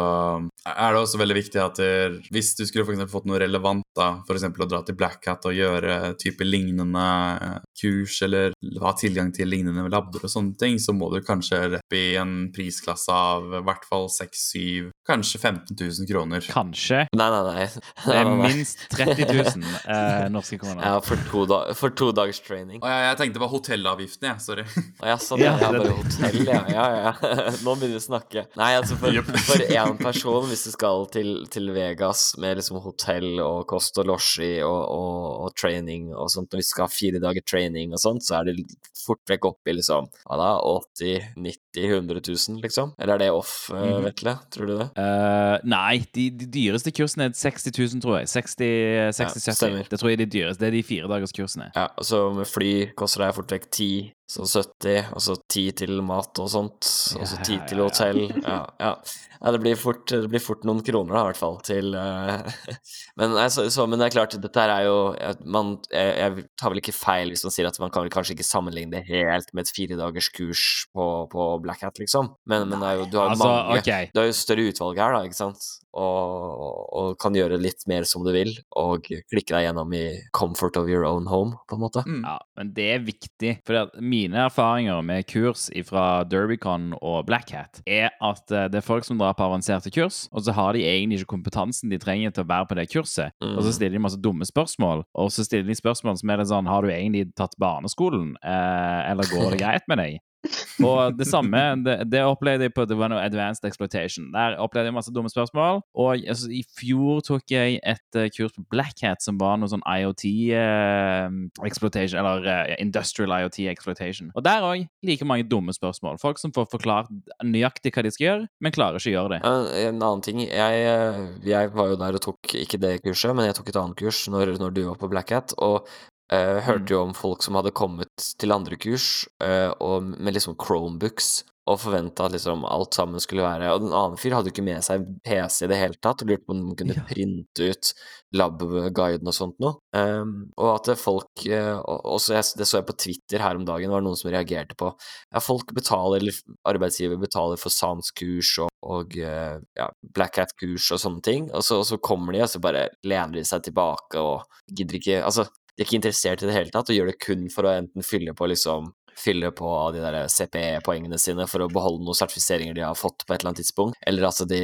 er det også veldig viktig at der, hvis du skulle for fått noe relevant, da, f.eks. å dra til Black Hat og gjøre type lignende eh, kurs, eller ha tilgang til lignende labber og sånne ting, så må du kanskje rett i en prisklasse av i hvert fall 6-7, kanskje 15 000 kroner. Kanskje? Nei, nei, nei. Det er minst 30 000 eh, norske kroner. Ja, for to, da for to dagers training. Å, ja, jeg tenkte på hotellavgiften, jeg. Sorry. Å, ja, sånn, ja, ja, bare hotell, ja. ja, ja. Nå begynner vi å snakke. Nei, altså for, for én person, hvis du skal til, til, Vegas med liksom hotell og kost og losji og, og, og, training og sånt, og vi skal ha fire dager training og sånt, så er det fort vekk opp i liksom ja da, 80 90 100 000, liksom? Eller er det off, uh, Vetle? Tror du det? Uh, nei, de, de, dyreste kursene er 60 000, tror jeg. 60-70. Ja, det tror jeg er de dyreste. Det er de fire dagers kursene. Ja, og så med fly koster det fort vekk 10 så 70, og så 10 til mat og sånt, og så 10 til hotell. Ja, ja. ja det, blir fort, det, blir fort, noen kroner, da, i hvert fall, til uh, men, altså, så, men, det er klart, dette her er jo man, jeg, jeg, tar vel ikke feil hvis man sier at man kan kanskje ikke sammenligne det helt med et firedagers kurs på, på Black Hat, liksom, men, men jo, du har jo altså, mange okay. Du har jo større utvalg her, da, ikke sant? og, og, kan gjøre litt mer som du vil, og klikke deg gjennom i comfort of your own home, på en måte. Mm. Ja, men det er viktig, for mine erfaringer med kurs fra Derbycon og Black Hat er at eh, det er folk som drar på avanserte kurs, og så har de egentlig ikke kompetansen de trenger til å være på det kurset, mm. og så stiller de masse dumme spørsmål, og så stiller de spørsmål som er det sånn Har du egentlig tatt barneskolen, eh, eller går det greit med deg? Og det samme det, det opplevde jeg på det var noe Advanced Exploitation. Der opplevde jeg masse dumme spørsmål. Og altså, i fjor tok jeg et uh, kurs på Black Hat som var noe sånn IoT uh, exploitation, eller uh, Industrial IoT Exploitation. Og der òg like mange dumme spørsmål. Folk som får forklart nøyaktig hva de skal gjøre, men klarer ikke å gjøre det. En annen ting jeg, eh, jeg var jo der og tok ikke det kurset, men jeg tok et annet kurs når, når du var på Black Hat, og eh, hørte jo om folk som hadde kommet til andre kurs uh, og med liksom Chromebooks og forventa at liksom alt sammen skulle være Og den annen fyr hadde jo ikke med seg PC i det hele tatt, og lurte på om de kunne Ja. printe ut lab-guiden og sånt noe. Um, og at folk uh, og- Også jeg, det så jeg på Twitter her om dagen, var det noen som reagerte på ja, folk betaler, eller arbeidsgiver betaler for SANS-kurs og, og uh, ja, Black Hat-kurs og sånne ting, og så, og så kommer de, og så bare lener de seg tilbake og gidder ikke Altså, de er ikke interessert i det hele tatt, og gjør det kun for å enten fylle på liksom Fylle på de der CPE-poengene sine for å beholde noen sertifiseringer de har fått på et eller annet tidspunkt, eller at de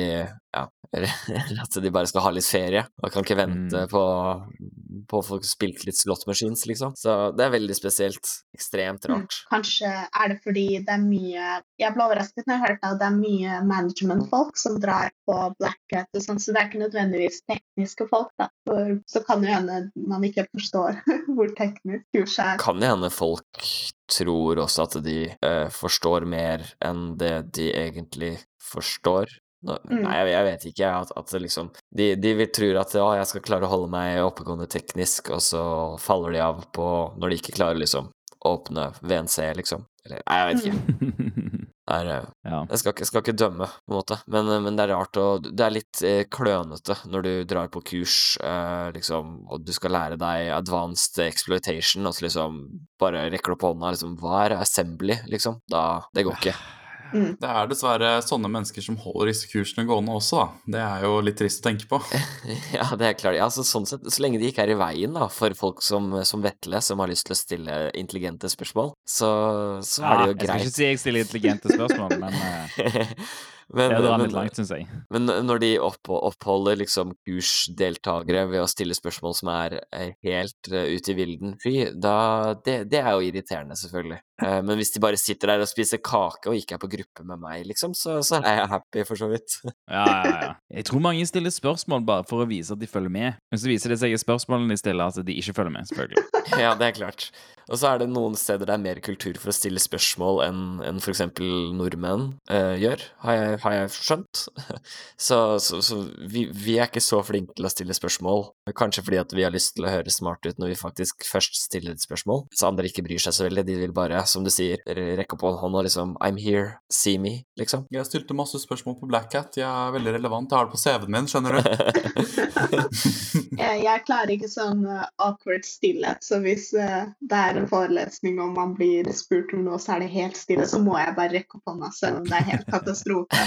ja, eller at de bare skal ha litt ferie og kan ikke vente Mm. på, på å få spilt litt slot machines, liksom. Så det er veldig spesielt. Ekstremt Mm. rart. Kanskje er det fordi det er mye Jeg ble overrasket når jeg hørte at det er mye management-folk som drar på blackout, og sånn, så det er ikke nødvendigvis tekniske folk, da. For så kan det hende man ikke forstår hvor teknisk kurset er. Kan det hende folk tror også at de uh, forstår mer enn det de egentlig forstår? Nå, Mm. Nei, jeg, jeg vet ikke. At, at liksom De, de tror at å, jeg skal klare å holde meg oppegående teknisk, og så faller de av på når de ikke klarer liksom å åpne VNC, liksom. Eller nei, jeg vet ikke. Det er, eh, ja. jeg skal ikke, skal ikke dømme, på en måte, men, eh, men det er rart og Det er litt eh, klønete når du drar på kurs, eh, liksom, og du skal lære deg advanced exploitation, og så liksom bare rekker du opp hånda, liksom Hva er assembly, liksom? Da Det går ikke. Det er dessverre sånne mennesker som holder disse kursene gående også, da. Det er jo litt trist å tenke på. Ja, det er klart. Ja, så sånn sett, så lenge de ikke er i veien da, for folk som, som Vetle, som har lyst til å stille intelligente spørsmål, så, så er det jo greit. Jeg skal ikke si jeg stiller intelligente spørsmål, men eh, men, det drar men- litt langt, syns jeg. Men når de opp, oppholder liksom kursdeltakere ved å stille spørsmål som er eh, helt uh, ute i vilden fy, da det, det er jo irriterende, selvfølgelig. Uh, men hvis de bare sitter der og spiser kake og ikke er på gruppe med meg, liksom, så, så er jeg happy, for så vidt. Ja, ja, ja. Jeg tror mange stiller spørsmål bare for å vise at de følger med. Men så viser det seg i spørsmålene de stiller, at de ikke følger med, selvfølgelig. ja, det er klart. Og så er det noen steder det er mer kultur for å stille spørsmål enn en f.eks. nordmenn uh, gjør, har jeg, har jeg skjønt. så så, så vi, vi er ikke så flinke til å stille spørsmål, kanskje fordi at vi har lyst til å høre smart ut når vi faktisk først stiller et spørsmål, så andre ikke bryr seg så veldig, de vil bare, som du sier, rekke opp hånda og liksom I'm here, see me, liksom. Jeg stilte masse spørsmål på Black Hat. Jeg er veldig relevant. Jeg har det på CV-en min, skjønner du. Jeg, jeg klarer ikke sånn eh, awkward stillhet, så hvis eh, det er en forelesning og man blir spurt om noe, så er det helt stille, så må jeg bare rekke opp hånda selv om det er helt katastrofe.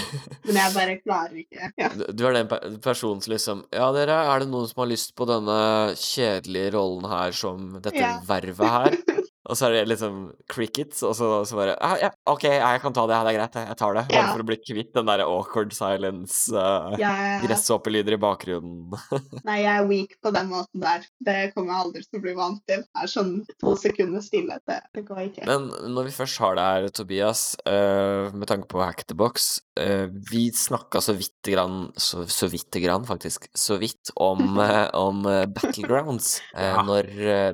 Men jeg bare klarer ikke. Ja. Du, du er den personen som liksom Ja, dere, er det noen som har lyst på denne kjedelige rollen her som dette Ja. vervet her? Og så er det liksom crickets, og så, så bare ah, Ja, OK, jeg kan ta det, det er greit, jeg tar det. Bare Ja. for å bli kvitt den der awkward silence, uh, Jeg, gresshoppelyder i bakgrunnen. nei, jeg er weak på den måten der. Det kommer jeg aldri til å bli vant til. Det er sånn to sekunder stillhet. Det, det går ikke. Men når vi først har det her, Tobias, uh, med tanke på Hack the Box uh, Vi snakka så vidt grann, så, så vidt grann, faktisk, så vidt om, om Battlegrounds. Ja. Når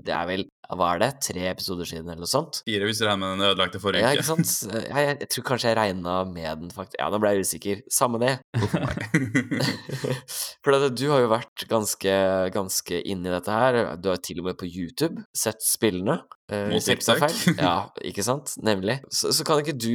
Det er vel hva er det, tre episoder siden eller noe sånt? Fire hvis du regner med den ødelagte forrige Ja, ikke sant? Jeg, jeg, jeg tror kanskje jeg regna med den, faktisk. Ja, nå ble jeg usikker. Samme det. For det, du har jo vært ganske, ganske inne i dette her. Du har til og med på YouTube sett spillene. eh. Ja, ikke sant? Nemlig. Så, så kan ikke du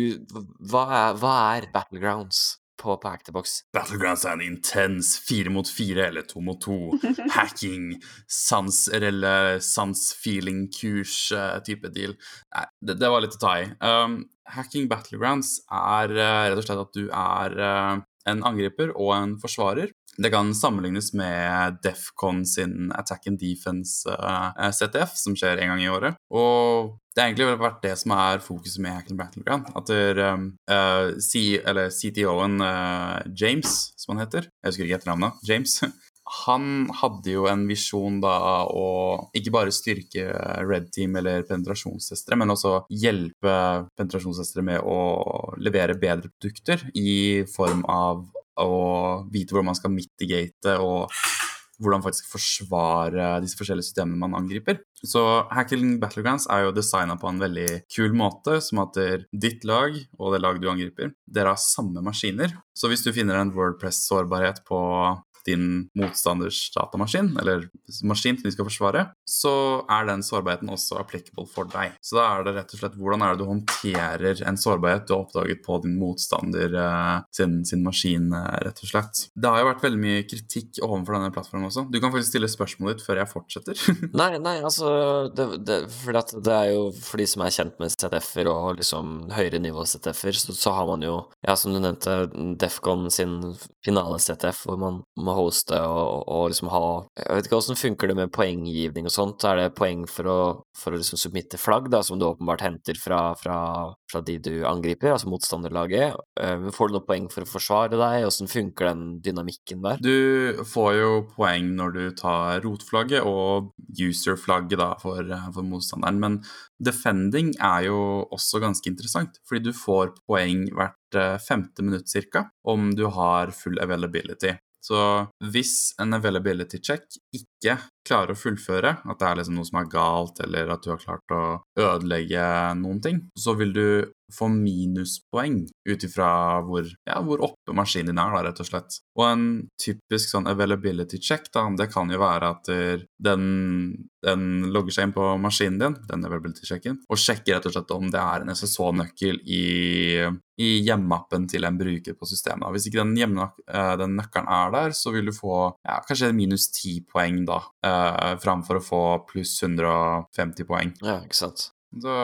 Hva er, hva er Battlegrounds på, på Hackterbox? Battlegrounds er en intens fire mot fire eller to mot to hacking, sans eller sans-feeling-kurs-type deal. Nei, det, det var litt å ta i. Um, hacking Battlegrounds er uh, rett og slett at du er uh, en angriper og en forsvarer. Det kan sammenlignes med Defcon sin Attack and Defense uh, CTF, som skjer en gang i året. Og det har egentlig vært det som er fokuset med Hacking Battleground. At der, um, uh, eller CTO-en uh, James, som han heter Jeg husker ikke etternavnet. James. han hadde jo en visjon da å ikke bare styrke Red Team eller penetrasjonstestere, men også hjelpe penetrasjonstestere med å levere bedre produkter i form av å vite hvordan man skal mitigate og hvordan faktisk forsvare disse forskjellige systemene man angriper. Så Hacking Battlegrounds er jo designa på en veldig kul måte, som at ditt lag og det laget du angriper, dere har samme maskiner. Så hvis du finner en Wordpress-sårbarhet på din motstanders datamaskin, eller maskin som de skal forsvare, så er den sårbarheten også applicable for deg. Så da er det rett og slett hvordan er det du håndterer en sårbarhet du har oppdaget på din motstander uh, sin, sin, maskin, uh, rett og slett. Det har jo vært veldig mye kritikk overfor denne plattformen også. Du kan faktisk stille spørsmålet ditt før jeg fortsetter. nei, nei, altså det, det, det, er jo for de som er kjent med ZF-er og liksom høyere nivå ZF-er, så, så, har man jo, ja, som du nevnte, Defcon sin finale ZF, hvor man må hoste og, og, liksom ha Jeg vet ikke åssen funker det med poenggivning og sånt. Er det poeng for å, for å liksom submitte flagg, da, som du åpenbart henter fra, fra, fra de du angriper, altså motstanderlaget? Men får du noe poeng for å forsvare deg? Åssen funker den dynamikken der? Du får jo poeng når du tar rotflagget og user-flagget da for, for motstanderen, men defending er jo også ganske interessant, fordi du får poeng hvert eh, femte minutt ca. om du har full availability. Så hvis en availability check ikke klarer å fullføre, at det er liksom noe som er galt, eller at du har klart å ødelegge noen ting, så vil du få minuspoeng ut ifra hvor, ja, hvor, oppe maskinen din er, da, rett og slett. Og en typisk sånn availability check, da, det kan jo være at den, den logger seg inn på maskinen din, den availability checken, og sjekker rett og slett om det er en SSH-nøkkel i, i hjemmappen til en bruker på systemet. Hvis ikke den, eh, den nøkkelen er der, så vil du få ja, kanskje minus 10 poeng, da, eh, framfor å få pluss 150 poeng. Ja, ikke sant. Så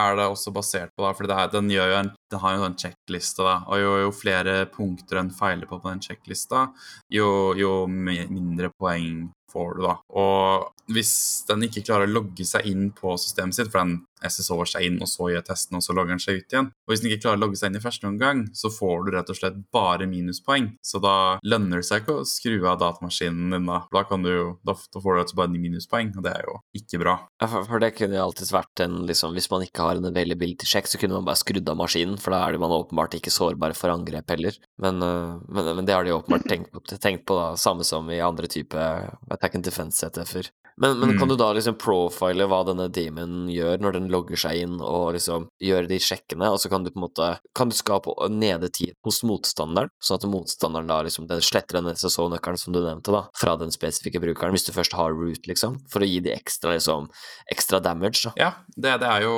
er det også basert på, da, for den, gjør jo en, den har jo en sjekkliste, da, og jo, jo, flere punkter en feiler på på den sjekklista, jo, jo mindre poeng får du, da. Og hvis den ikke klarer å logge seg inn på systemet sitt, for den SSO-er seg inn, og så gjør testen, og så logger den seg ut igjen. Og hvis den ikke klarer å logge seg inn i første omgang, så får du rett og slett bare minuspoeng. Så da lønner det seg ikke å skru av datamaskinen din, da. Da, kan du, da, da får du altså bare minuspoeng, og det er jo ikke bra. Ja, for, for, det kunne jo alltids vært en liksom, Hvis man ikke har en availability check, så kunne man bare skrudd av maskinen, for da er man åpenbart ikke sårbar for angrep heller. Men, uh, men, men det har de åpenbart tenkt på, tenkt på, da, samme som i andre type attack and defense-settefer. Men, men mm. kan du da liksom profile hva denne demonen gjør når den logger seg inn og liksom gjør de sjekkene, og så kan du på en måte Kan du skape nedetid hos motstanderen, sånn at motstanderen da liksom den sletter den SSO-nøkkelen som du nevnte, da, fra den spesifikke brukeren, hvis du først har root, liksom, for å gi de ekstra liksom ekstra damage, da? Ja, det, det er jo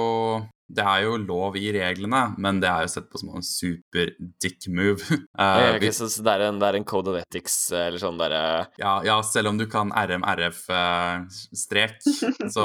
det er jo lov i reglene, men det er jo sett på som en super dick move. uh, okay, så det er, en, det er, en, code of ethics eller sånn derre ja, ja, selv om du kan RMRF-strek, uh, så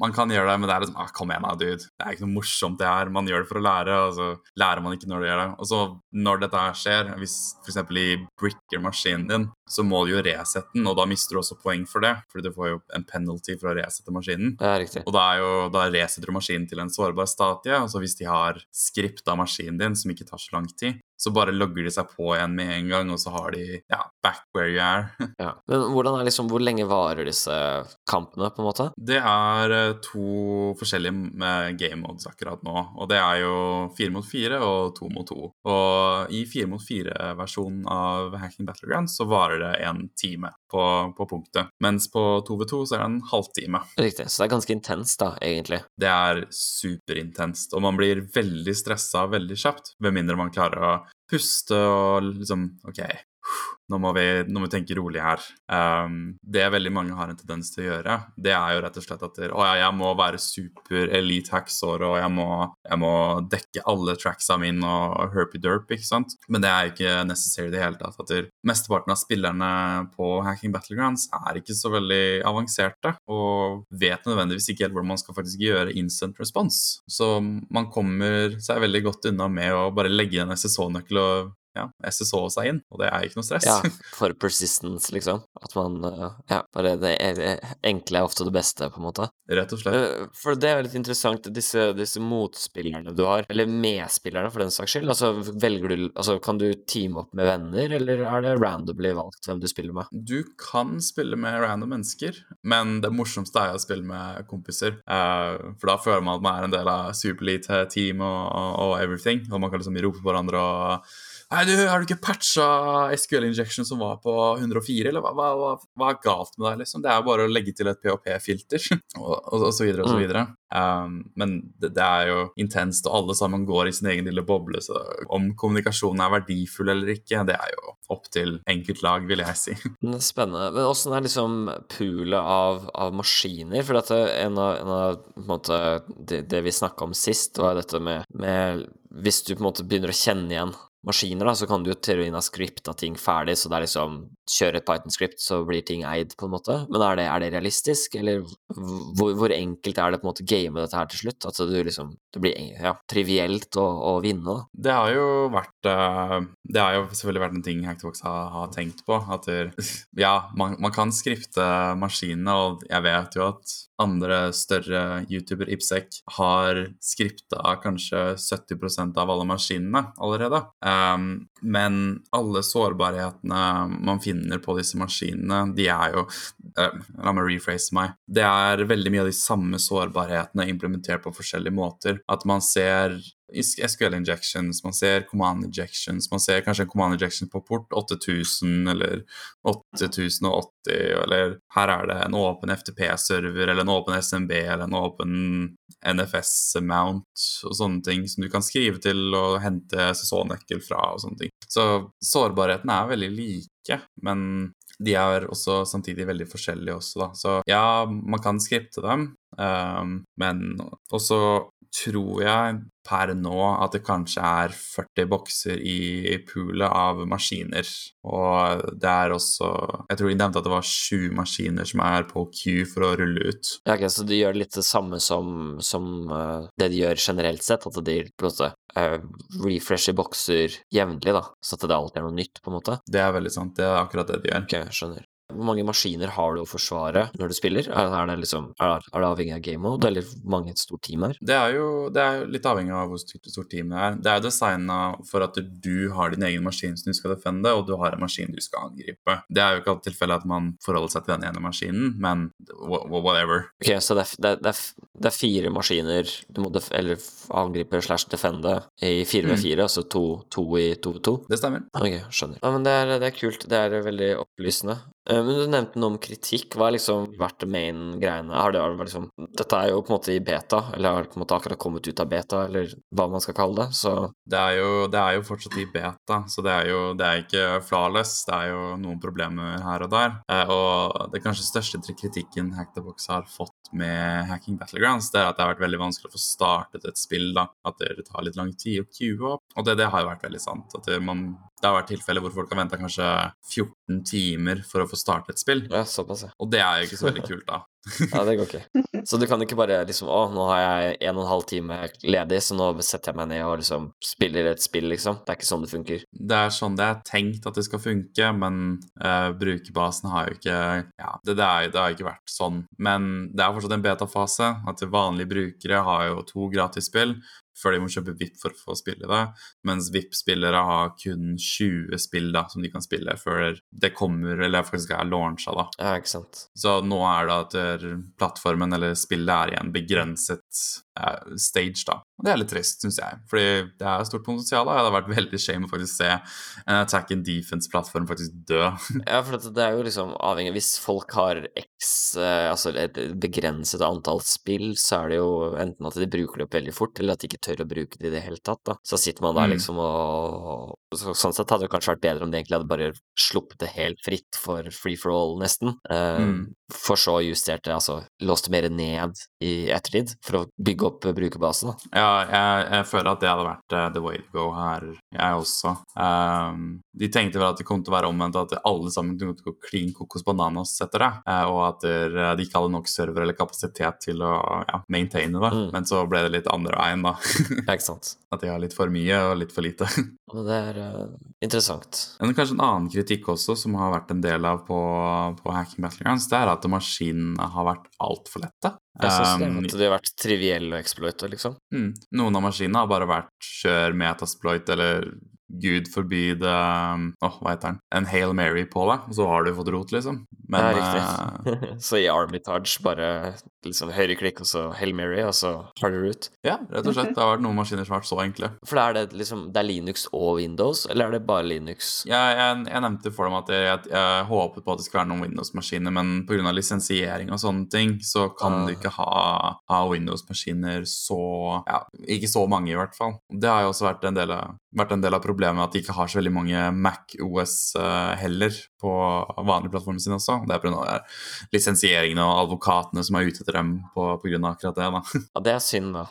Man kan gjøre det, men det er liksom ah, Kom igjen, da, dude. Det er ikke noe morsomt, det her. Man gjør det for å lære, og så lærer man ikke når du gjør det. Og så, når dette her skjer, hvis f.eks. i bricker maskinen din, så må du jo resette den, og da mister du også poeng for det, fordi du får jo en penalty for å resette maskinen. Det er riktig. Og da, er jo, da resetter du maskinen til en sårbar statie, altså hvis de har skripta maskinen din, som ikke tar så lang tid, så bare logger de seg på igjen med en gang, og så har de ja, back where you are. ja. Men hvordan er liksom, hvor lenge varer disse kampene, på en måte? Det er eh, to forskjellige eh, game modes akkurat nå, og det er jo fire mot fire og to mot to. Og i fire mot fire-versjonen av Hacking Battleground så varer det en time på, på punktet, mens på 2v2 så er det en halvtime. Riktig, så det er ganske intenst da, egentlig? Det er superintenst, og man blir veldig stressa veldig kjapt, ved mindre man klarer å puste og liksom OK, nå må, vi, nå må vi, tenke rolig her. Um, det veldig mange har en tendens til å gjøre, det er jo rett og slett at å ja, jeg må være super elite hacksår, og jeg må, jeg må, dekke alle tracksa mine og herpy-derp, ikke sant? Men det er ikke necessary i det hele tatt. At mesteparten av spillerne på Hacking Battlegrounds er ikke så veldig avanserte, og vet nødvendigvis ikke helt hvordan man skal faktisk gjøre instant response. Så man kommer seg veldig godt unna med å bare legge en SSH-nøkkel og ja, SSO seg inn, og det er ikke noe stress. Ja, for persistence, liksom. At man eh, Ja, bare det er- enkle er ofte det beste, på en måte. Rett og slett. Eh, For det er litt interessant, disse, disse motspillerne du har, eller medspillerne for den saks skyld. Altså, velger du Altså, kan du teame opp med venner, eller er det randomly valgt hvem du spiller med? Du kan spille med random mennesker, men det morsomste er å spille med kompiser. Eh, for da føler man at man er en del av superelite-team og, og everything, og man kan liksom rope på hverandre og Hei, du, har du ikke patcha SQL injection som var på 104, eller hva, hva, hva, er galt med deg, liksom? Det er jo bare å legge til et PHP-filter, og, og, og så videre og så Mm. videre. Um, men det, det er jo intenst, og alle sammen går i sin egen lille boble, så om kommunikasjonen er verdifull eller ikke, det er jo opp til enkeltlag, vil jeg si. Spennende. Men åssen er liksom poolet av, av maskiner? For dette, en av, en av på en måte, det, det vi snakka om sist, var dette med, med Hvis du på en måte begynner å kjenne igjen maskiner, da, så kan du jo teorien ha scripta ting ferdig, så det er liksom Kjøre et Python-script, så blir ting eid, på en måte. Men er det, er det realistisk, eller hvor, hvor enkelt er det på en måte game dette her til slutt? At du liksom Det blir ja, trivielt å, å vinne, da. Det har jo vært eh, Det har jo selvfølgelig vært en ting Hacktobox har, har tenkt på. At det, ja, man, man kan skrifte maskinene, og jeg vet jo at andre større YouTuber, Ibsek, har skripta kanskje 70% av alle maskinene allerede. Um, men alle sårbarhetene man finner på disse maskinene, de er jo uh, La meg rephrase meg. Det er veldig mye av de samme sårbarhetene implementert på forskjellige måter. At man ser SQL injections, man ser command injections, man ser kanskje en command injection på port 8000 eller 8080, eller her er det en åpen FTP-server eller en åpen SMB eller en åpen NFS-mount og sånne ting som du kan skrive til og hente SSO-nøkkel fra og sånne ting. Så sårbarheten er veldig like, men de er også samtidig veldig forskjellige også, da. Så ja, man kan skripte dem, um, men også tror jeg per nå at det kanskje er 40 bokser i poolet av maskiner. Og det er også Jeg tror de nevnte at det var sju maskiner som er på Q for å rulle ut. Ja, ok, Så de gjør litt det samme som, som eh, det de gjør generelt sett, at de på en måte eh, refresher bokser jevnlig, da, så at det alltid er noe nytt, på en måte? Det er veldig sant. Det er akkurat det de gjør. Ok, skjønner. Hvor mange maskiner har du å forsvare når du spiller? Er, er, det, liksom, er, er det avhengig av game mode, eller hvor mange et stort team er? Det er jo det er litt avhengig av hvor stort, stort team det er. Det er jo designa for at du har din egen maskin som du skal defende, og du har en maskin du skal angripe. Det er jo ikke alltid tilfellet at man forholder seg til den ene maskinen, men wha- wha- whatever. Ok, så det er, det er, det er, fire maskiner du må eller angripe slash defende i 4v4, altså to, to i 2v2? Det stemmer. Ok, skjønner. Ja, men det er, det er kult. Det er veldig opplysende. Eh, Men du nevnte noe om kritikk. Hva har liksom vært det main greiene? Har det, liksom, dette er jo på en måte i beta, eller har det på en måte akkurat kommet ut av beta, eller hva man skal kalle det, så Det er, jo, det er jo fortsatt i beta, så det er jo det er ikke flawless. Det er jo noen problemer her og der. Eh, og det kanskje største kritikken Hack the Box har fått med Hacking Battlegrounds, det er at det har vært veldig vanskelig å få startet et spill. da, At det tar litt lang tid å queue opp. Og det, det har jo vært veldig sant. at man, det har vært tilfeller hvor folk har venta kanskje 14 timer for å få startet et spill. ja, såpass, ja. Og det er jo ikke så veldig kult, da. Ja, det går ikke. Så du kan ikke bare liksom Å, nå har jeg en og en halv time ledig, så nå setter jeg meg ned og liksom spiller et spill, liksom. Det er ikke sånn det funker. Det er sånn det er tenkt at det skal funke, men uh, brukerbasen har jo ikke Ja, det, det, er, det har ikke vært sånn. Men det er fortsatt en betafase. At vanlige brukere har jo to gratisspill før de må kjøpe VIP for å få spille det, mens VIP-spillere har kun 20 spill da, som de kan spille før det kommer, eller faktisk er launcha. da. Ja, ikke sant. Så nå er det at eh, plattformen eller spillet er i en begrenset stage, da. Og det er litt trist, syns jeg, fordi det er stort potensial. da. Det hadde vært veldig shame å faktisk se en attack and defense-plattform faktisk dø. Ja, for det, det er jo liksom avhengig Hvis folk har x, eh, altså et begrenset antall spill, så er det jo enten at de bruker det opp veldig fort, eller at de ikke tør å bruke det i det hele tatt, da. Så sitter man der Mm. liksom og så, Sånn sett hadde det kanskje vært bedre om de egentlig hadde bare sluppet det helt fritt for free for all, nesten. Eh, Mm. For så justert det, altså låst det mer ned i ettertid, for å bygge opp brukerbasen brukerbase, da. Ja, jeg, jeg føler at det hadde vært uh, the way to go her, jeg også. Um, de tenkte vel at det kom til å være omvendt, at alle sammen kunne gå klin kokos bananas etter det. uh, og at eh, de ikke hadde nok server eller kapasitet til å ja, maintaine det. Mm. Men så ble det litt andre veien, da. Ikke sant. at de har litt for mye og litt for lite. Det er eh, interessant. Men kanskje en annen kritikk også, som har vært en del av på, på Hacking Battlegrounds, det er at maskinene har vært altfor lette. Jeg synes det, Um, at de har vært trivielle å exploite, liksom. Mm. Noen av maskinene har bare vært kjør metasploit eller gud forby det oh, hva heter den? En Hail Mary på deg, og så har du fått rot, liksom. Men det er riktig. så i Armitage bare liksom høyreklikk og så Hail Mary, og så har du rot. ja, rett og slett. Det har vært noen maskiner som har vært så enkle. For da er det liksom Det er Linux og Windows, eller er det bare Linux? Ja, jeg, jeg nevnte for dem at jeg, jeg, jeg håpet på at det skulle være noen Windows-maskiner, men pga. lisensiering og sånne ting, så kan uh. du ikke ha, ha Windows-maskiner så Ja, ikke så mange, i hvert fall. Det har jo også vært en del av, vært en del av problemet at de ikke har så veldig mange Mac OS eh, heller på vanlige plattformer sine også. Det er pga. lisensieringene og advokatene som er ute etter dem på, av akkurat det. da. Ja, det er synd, da.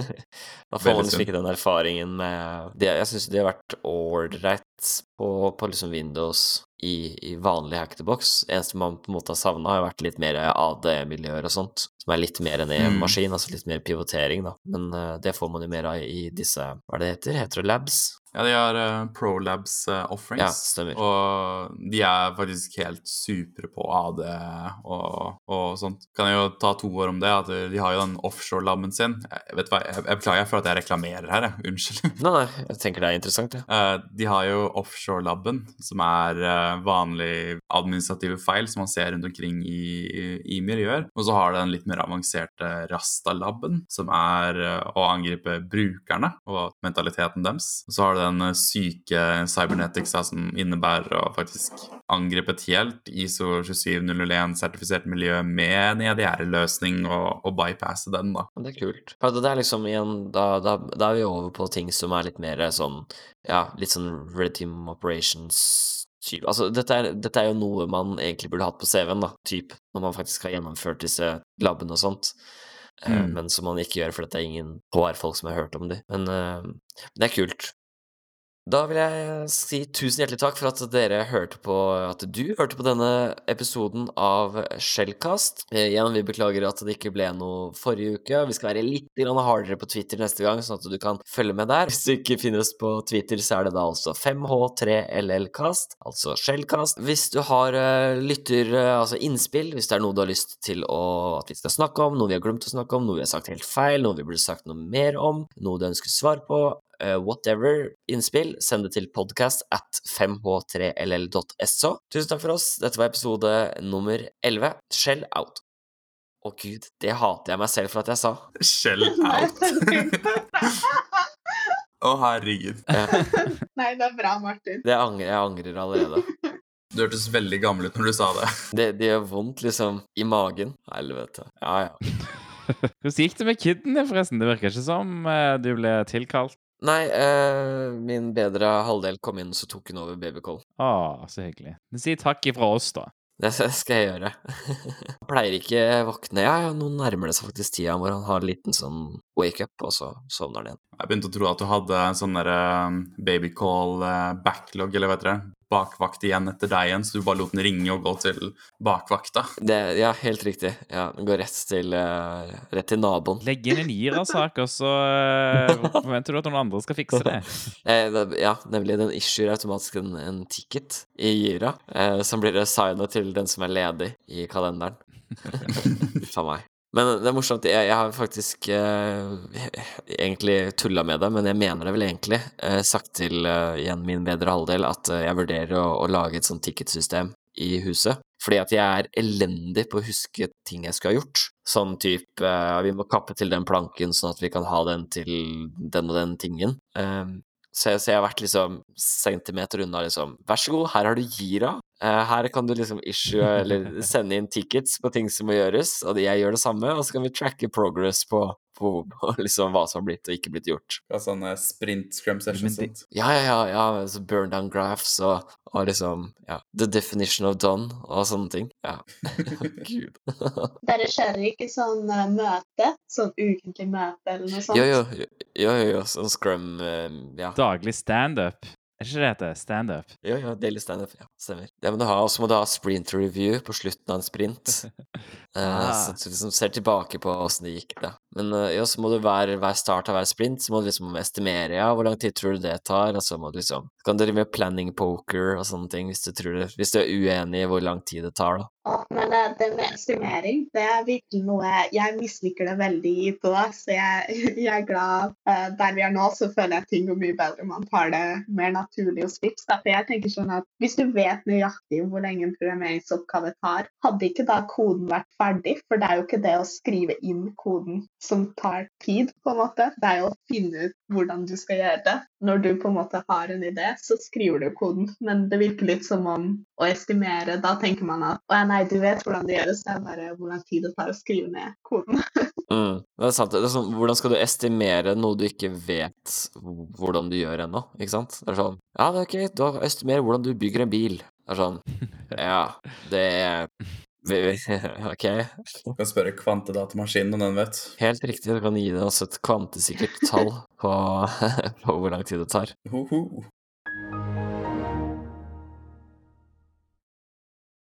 da får man liksom ikke den erfaringen med det, Jeg syns de har vært ålreit på, på liksom Windows i, i vanlig hack-to-box. Eneste man på en måte har savna, har vært litt mer AD-miljøer og sånt. Som er litt mer enn en Mm. maskin, altså litt mer pivotering, da. Men uh, det får man jo mer av i disse Hva er det heter? Heter det labs? Ja, de har uh, ProLabs uh, offerings. Ja, stemmer. Og de er faktisk helt supre på AD og, og sånt. Kan jeg jo ta to år om det. at De har jo den offshore-laben sin. Jeg, vet hva, jeg, jeg beklager for at jeg reklamerer her, jeg. Unnskyld. Nei, nei, jeg tenker det er interessant, ja. Uh, de har jo offshore-laben, som er uh, vanlig administrative feil som man ser rundt omkring i, i miljøer. Og så har de den litt mer avanserte Rasta-laben, som er å angripe brukerne og mentaliteten deres. Og så har du den eh, syke cybernetics som innebærer å faktisk angripe et helt ISO 27001-sertifisert miljø med en EDR-løsning og, og bypasse den, da. Det er kult. Det er liksom igjen da, da, da er vi over på ting som er litt mer sånn Ja, litt sånn Red Team Operations. Altså, dette er, dette er jo noe man egentlig burde hatt på CV-en, da, typ, når man faktisk har gjennomført disse labbene og sånt. mm. uh, Men som man ikke gjør, for det er ingen HR-folk som har hørt om de. Men uh, det er kult. Da vil jeg si tusen hjertelig takk for at dere hørte på At du hørte på denne episoden av Shellcast. Eh, igjen, vi beklager at det ikke ble noe forrige uke. Vi skal være litt hardere på Twitter neste gang, sånn at du kan følge med der. Hvis du ikke finner oss på Twitter, så er det da altså 5H3LLcast, altså Shellcast. Hvis du har eh, lytter, eh, altså innspill, hvis det er noe du har lyst til å, at vi skal snakke om, noe vi har glemt å snakke om, noe vi har sagt helt feil, noe vi burde sagt noe mer om, noe du ønsker svar på, whatever innspill, send det til podcast at 5h3ll.so. Tusen takk for oss. Dette var episode nummer 11. Shell out. Å gud, det hater jeg meg selv for at jeg sa. Shell out. Å, herregud. Nei, det er bra, Martin. Det angrer, jeg angrer allerede. Du hørtes veldig gammel ut når du sa det. Det, det gjør vondt, liksom, i magen. Helvete. Ja, ja. Hvordan gikk det med kiden din, forresten? Det virker ikke som eh, du ble tilkalt. Nei, eh, min bedre halvdel kom inn, så tok hun over babycall. Å, så hyggelig. Si takk ifra oss, da. Det skal jeg gjøre. Han pleier ikke våkne. Ja, ja, nå nærmer det seg faktisk tida hvor han har en liten sånn wake-up, og så sovner han igjen. Jeg begynte å tro at du hadde en sånn derre um, babycall uh, backlog, eller vet dere, bakvakt igjen etter deg igjen, så du bare lot den ringe og gå til bakvakta. Det, ja, helt riktig. Ja, den går rett til, uh, rett til naboen. Legg inn en IRA-sak, og så uh, forventer du at noen andre skal fikse det. Eh, det- ja, nemlig den issuer automatisk en, en ticket i Gira, eh, som blir assigna til den som er ledig i kalenderen. Uff a meg. Men det er morsomt. Jeg, jeg har faktisk eh, egentlig tulla med det, men jeg mener det vel egentlig. Eh, sagt til eh, igjen min bedre halvdel at eh, jeg vurderer å, å lage et sånt ticketsystem i huset. Fordi at jeg er elendig på å huske ting jeg skulle ha gjort. Sånn type eh, Vi må kappe til den planken sånn at vi kan ha den til den og den tingen. Så, jeg, så jeg har vært liksom centimeter unna, liksom. Vær så god, her har du gira. Eh, her kan du liksom issue eller sende inn tickets på ting som må gjøres, og jeg gjør det samme, og så kan vi tracke progress på, på, på liksom hva som har blitt og ikke blitt gjort. Ja, sånne sprint scrum sessions. Sånt. Ja, ja, ja, ja så burn down graphs og, og liksom ja, the definition of done og sånne ting. Ja. Gud. Dere kjører ikke sånn eh, møte, sånn ukentlig møte eller noe sånt? Jo, jo, jo, jo, jo, jo, sånn scrum eh, Ja. Daglig standup. Er ikke det det heter? Standup. Jo, jo, daily standup. Ja, stemmer. Det må du ha, Og så må du ha sprint review på slutten av en sprint. Eh, Ah. Så du liksom ser tilbake på åssen det gikk, da. Men eh, ja, så må du hver, hver start av hver sprint så må du liksom estimere ja, hvor lang tid tror du det tar, og så må du liksom så kan du drive med planning poker og sånne ting hvis du tror det, hvis du er uenig i hvor lang tid det tar, da. Men det med estimering, det er virkelig noe Jeg misliker det veldig på, så jeg, jeg er glad eh, der vi er nå, så føler jeg ting går mye bedre. Man tar det mer naturlig hos Vipps. da. For jeg tenker sånn at Hvis du vet nøyaktig hvor lenge en programmeringsoppgave tar, hadde ikke da koden vært ferdig? For det er jo ikke det å skrive inn koden som tar tid, på en måte. Det er jo å finne ut hvordan du skal gjøre det. Når du på en måte har en idé, så skriver du koden. Men det virker litt som om å estimere, da tenker man at nei, du vet hvordan det gjøres, det er bare hvor lang tid det tar å skrive ned koden. Mm, det er sant. Det er sånn, hvordan skal du estimere noe du ikke vet hvordan du gjør ennå? Ikke sant? Det er sånn Ja, det er ok, da estimerer hvordan du bygger en bil. Det er sånn Ja, det er Ok. Du kan spørre kvantedatamaskinen om den vet. Helt riktig. Du kan gi deg et kvantesikkert tall på, på hvor lang tid det tar. Hoho.